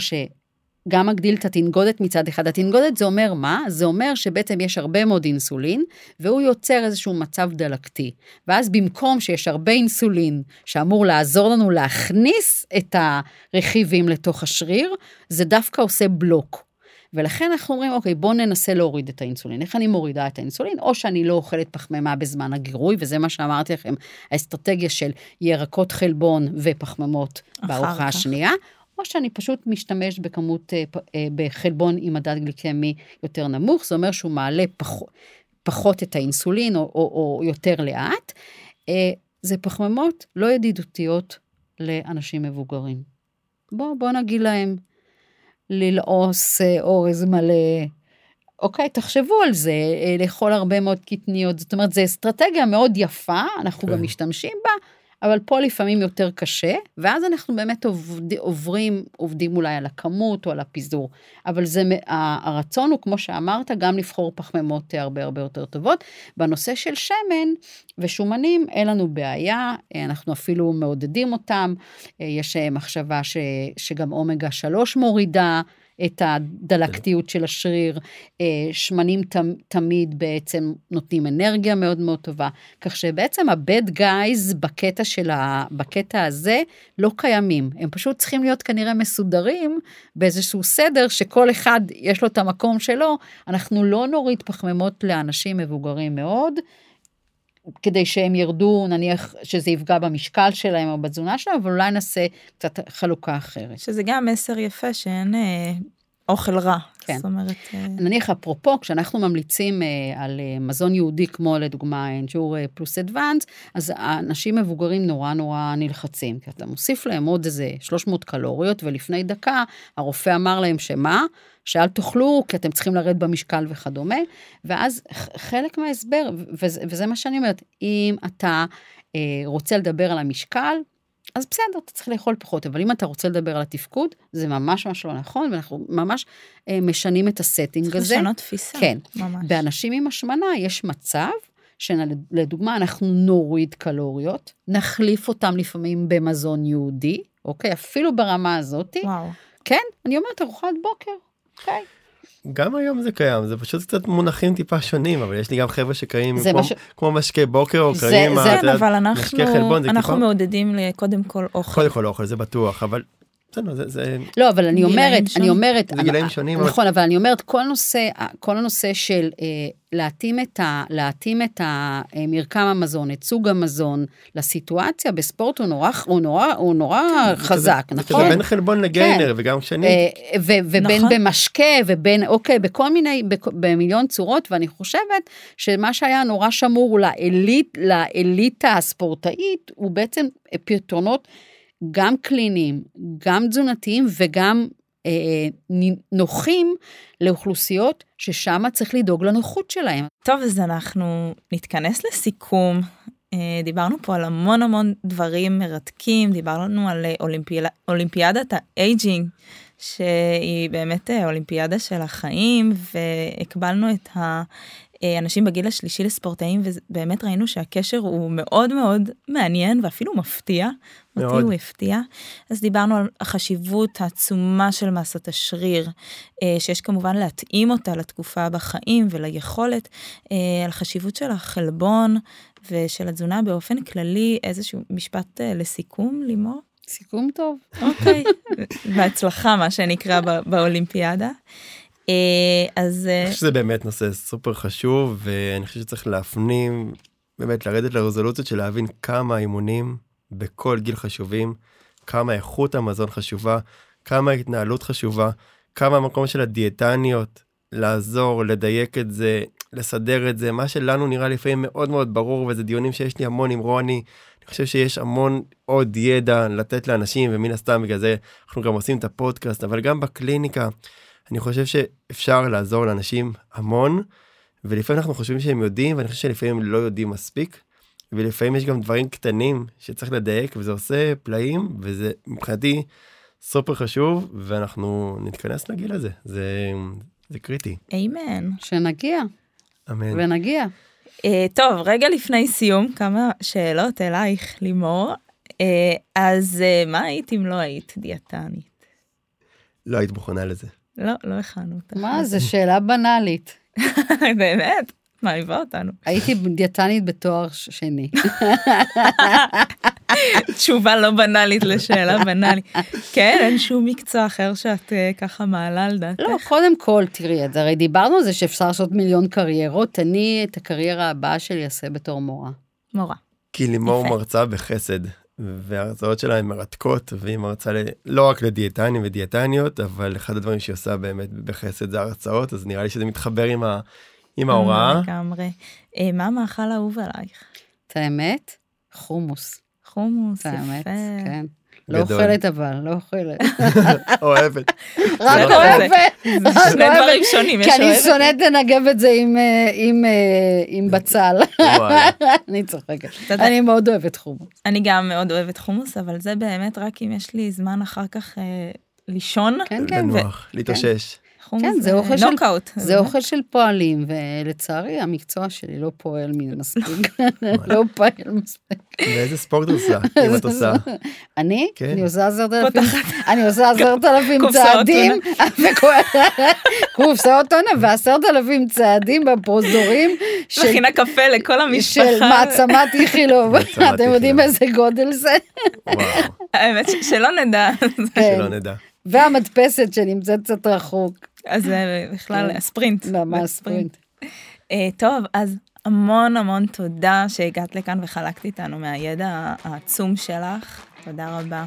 שגם מגדיל את התנגודת מצד אחד. התנגודת זה אומר מה? זה אומר שבעצם יש הרבה מאוד אינסולין, והוא יוצר איזשהו מצב דלקתי. ואז במקום שיש הרבה אינסולין שאמור לעזור לנו להכניס את הרכיבים לתוך השריר, זה דווקא עושה בלוק. ולכן אנחנו אומרים, אוקיי, בואו ננסה להוריד את האינסולין. איך אני מורידה את האינסולין? או שאני לא אוכלת פחמימה בזמן הגירוי, וזה מה שאמרתי לכם, האסטרטגיה של ירקות חלבון ופחמימות בארוחה. השנייה, או שאני פשוט משתמש בכמות, אה, אה, בחלבון עם מדד גליקמי יותר נמוך, זה אומר שהוא מעלה פח, פחות את האינסולין, או, או, או יותר לאט. אה, זה פחמימות לא ידידותיות לאנשים מבוגרים. בואו בוא נגיד להם, ללעוס אורז מלא. אוקיי, תחשבו על זה, לאכול הרבה מאוד קטניות, זאת אומרת, זו אסטרטגיה מאוד יפה, אנחנו כן. גם משתמשים בה, אבל פה לפעמים יותר קשה, ואז אנחנו באמת עובד, עוברים, עובדים אולי על הכמות או על הפיזור. אבל זה, הרצון הוא, כמו שאמרת, גם לבחור פחמימות הרבה הרבה יותר טובות. בנושא של שמן ושומנים, אין לנו בעיה, אנחנו אפילו מעודדים אותם. אה, יש אה, מחשבה ש, שגם אומגה 3 מורידה. את הדלקתיות של השריר, אה, שמנים תמ, תמיד בעצם נותנים אנרגיה מאוד מאוד טובה, כך שבעצם ה-bad guys בקטע, של ה, בקטע הזה לא קיימים, הם פשוט צריכים להיות כנראה מסודרים באיזשהו סדר שכל אחד יש לו את המקום שלו, אנחנו לא נוריד פחמימות לאנשים מבוגרים מאוד, כדי שהם ירדו, נניח שזה יפגע במשקל שלהם או בתזונה שלהם, אבל אולי נעשה קצת חלוקה אחרת. שזה גם מסר יפה שאין אה, אוכל רע. כן. זאת אומרת, אה, נניח אפרופו, כשאנחנו ממליצים אה, על אה, מזון יהודי, כמו לדוגמה אנג'ור אה, פלוס אדוונס, אז האנשים מבוגרים נורא נורא נלחצים, כי אתה מוסיף להם עוד איזה 300 קלוריות, ולפני דקה הרופא אמר להם שמה? שאל תאכלו, כי אתם צריכים לרדת במשקל וכדומה, ואז חלק מההסבר, וזה, וזה מה שאני אומרת, אם אתה אה, רוצה לדבר על המשקל, אז בסדר, אתה צריך לאכול פחות, אבל אם אתה רוצה לדבר על התפקוד, זה ממש ממש לא נכון, ואנחנו ממש אה, משנים את ה setting צריך הזה. לשנות תפיסה. כן. ממש. באנשים עם השמנה יש מצב שלדוגמה אנחנו נוריד קלוריות, נחליף אותם לפעמים במזון ייעודי, אוקיי? אפילו ברמה הזאתי. וואו. כן, אני אומרת ארוחת בוקר, אוקיי? גם היום זה קיים, זה פשוט קצת מונחים טיפה שונים, אבל יש לי גם חבר'ה שקרים זה כמו, מה ש- כמו משקה בוקר או זה- קרים, זה- ה- כן, אבל אנחנו, חלבון זה אנחנו טיפה, מעודדים ל- קודם כל אוכל. קודם כל אוכל, זה בטוח, אבל בסדר, זה, זה, לא, אבל אני אומרת, אני שונים. אומרת, זה גילאים אני- שונים, אבל- נכון, אבל אני אומרת, כל נושא, כל הנושא של אה, להתאים את ה- להתאים את המרקם המזון, את סוג המזון, לסיטואציה בספורט הוא נורא, הוא נורא, הוא נורא חזק, זה נכון? כזה בין חלבון לגיינר, וגם כשאני, אה, ו- ובין נכון. במשקה, ובין, אוקיי, בכל מיני, בכ- במיליון צורות, ואני חושבת שמה שהיה נורא שמור לאליט, לאליטה הספורטאית, הוא בעצם פתרונות גם קליניים, גם תזונתיים וגם אה, נ- נוחים לאוכלוסיות ששם צריך לדאוג לנוחות שלהם. טוב, אז אנחנו נתכנס לסיכום. אה, דיברנו פה על המון המון דברים מרתקים, דיברנו על אה, אולימפיאד, אולימפיאדת ה aging, שהיא באמת אה, אולימפיאדה של החיים, והקבלנו את האנשים בגיל השלישי לספורטאים, ובאמת ראינו שהקשר הוא מאוד מאוד מעניין ואפילו מפתיע. אותי מאוד. הוא הפתיע. אז דיברנו על החשיבות העצומה של מסת השריר, אה, שיש כמובן להתאים אותה לתקופה בחיים וליכולת, אה, על חשיבות של החלבון ושל התזונה באופן כללי, איזשהו משפט אה, לסיכום, לימור? סיכום טוב. אוקיי, בהצלחה מה שנקרא ב- באולימפיאדה. אה, אז אה, אני חושב שזה באמת נושא סופר חשוב, ואני חושב שצריך להפנים, באמת לרדת לרזולוציות של להבין כמה האימונים בכל גיל חשובים, כמה איכות המזון חשובה, כמה ההתנהלות חשובה, כמה המקום של הדיאטניות, לעזור, לדייק את זה, לסדר את זה, מה שלנו נראה לפעמים מאוד מאוד ברור, וזה דיונים שיש לי המון עם רוני, אני חושב שיש המון עוד ידע לתת לאנשים, ומן הסתם בגלל זה אנחנו גם עושים את הפודקאסט, אבל גם בקליניקה, אני חושב שאפשר לעזור לאנשים המון, ולפעמים אנחנו חושבים שהם יודעים, ואני חושב שלפעמים לא יודעים מספיק, ולפעמים יש גם דברים קטנים שצריך לדייק, וזה עושה פלאים, וזה מבחינתי סופר חשוב, ואנחנו נתכנס לגיל הזה, זה, זה קריטי. איימן. שנגיע, אמן. ונגיע. אה, טוב, רגע לפני סיום, כמה שאלות אלייך, לימור. אה, אז אה, מה היית אם לא היית דיאטנית? לא היית מוכנה לזה. לא, לא הכנו אותך. מה, זו שאלה בנאלית. באמת? מעליבה אותנו. הייתי דיאטנית בתואר שני. תשובה לא בנאלית לשאלה בנאלית. כן, אין שום מקצוע אחר שאת אה, ככה מעלה על דעתך. לא, קודם כל, תראי, אז הרי דיברנו על זה שאפשר לעשות מיליון קריירות, אני את הקריירה הבאה שלי אעשה בתור מורה. מורה. כי לימור. מרצה בחסד, וההרצאות שלה הן מרתקות, והיא מרצה ל... לא רק לדיאטנים ודיאטניות, אבל אחד הדברים שהיא עושה באמת בחסד זה הרצאות, אז נראה לי שזה מתחבר עם, ה... עם ההוראה. לגמרי. אה, מה המאכל האהוב עלייך? את האמת? חומוס. חומוס, את האמת, יפה. כן. לא. אוכלת אבל, לא אוכלת. אוהבת. רק לא אוהבת. זה שני. דברים שונים. כי אני שונאת לנגב את זה עם, אה, אה, בצל. אני צוחקת. אני מאוד אוהבת חומוס. אני גם מאוד אוהבת חומוס, אבל זה באמת רק אם יש לי זמן אחר כך אה, לישון. כן, כן. לנוח, להתאושש. חומוס כן, זה אוכל של- נוקאוט. זה אוכל של פועלים, ולצערי המקצוע שלי לא פועל מספיק. לא פועל מספיק. ואיזה ספורט עושה, אם את עושה. אני? כן. אני עושה עשרת אלפים. אני עושה עשרת אלפים צעדים, קופסאות טונה ועשרת אלפים צעדים בפרוזדורים של- מכינה קפה לכל המשפחה. של מעצמת איכילוב. אתם יודעים. איזה גודל זה? וואו, האמת שלא נדע. שלא נדע. והמדפסת שנמצאת קצת רחוק. אז זה בכלל כן. הספרינט. ממש ספרינט. אה, טוב, אז המון המון תודה שהגעת לכאן וחלקת איתנו מהידע העצום שלך. תודה רבה.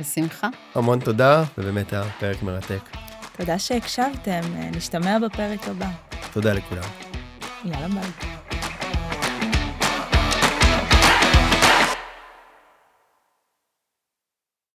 בשמחה. המון תודה, ובאמת היה פרק מרתק. תודה שהקשבתם, אה, נשתמע בפרק הבא. תודה לכולם. יאללה ביי.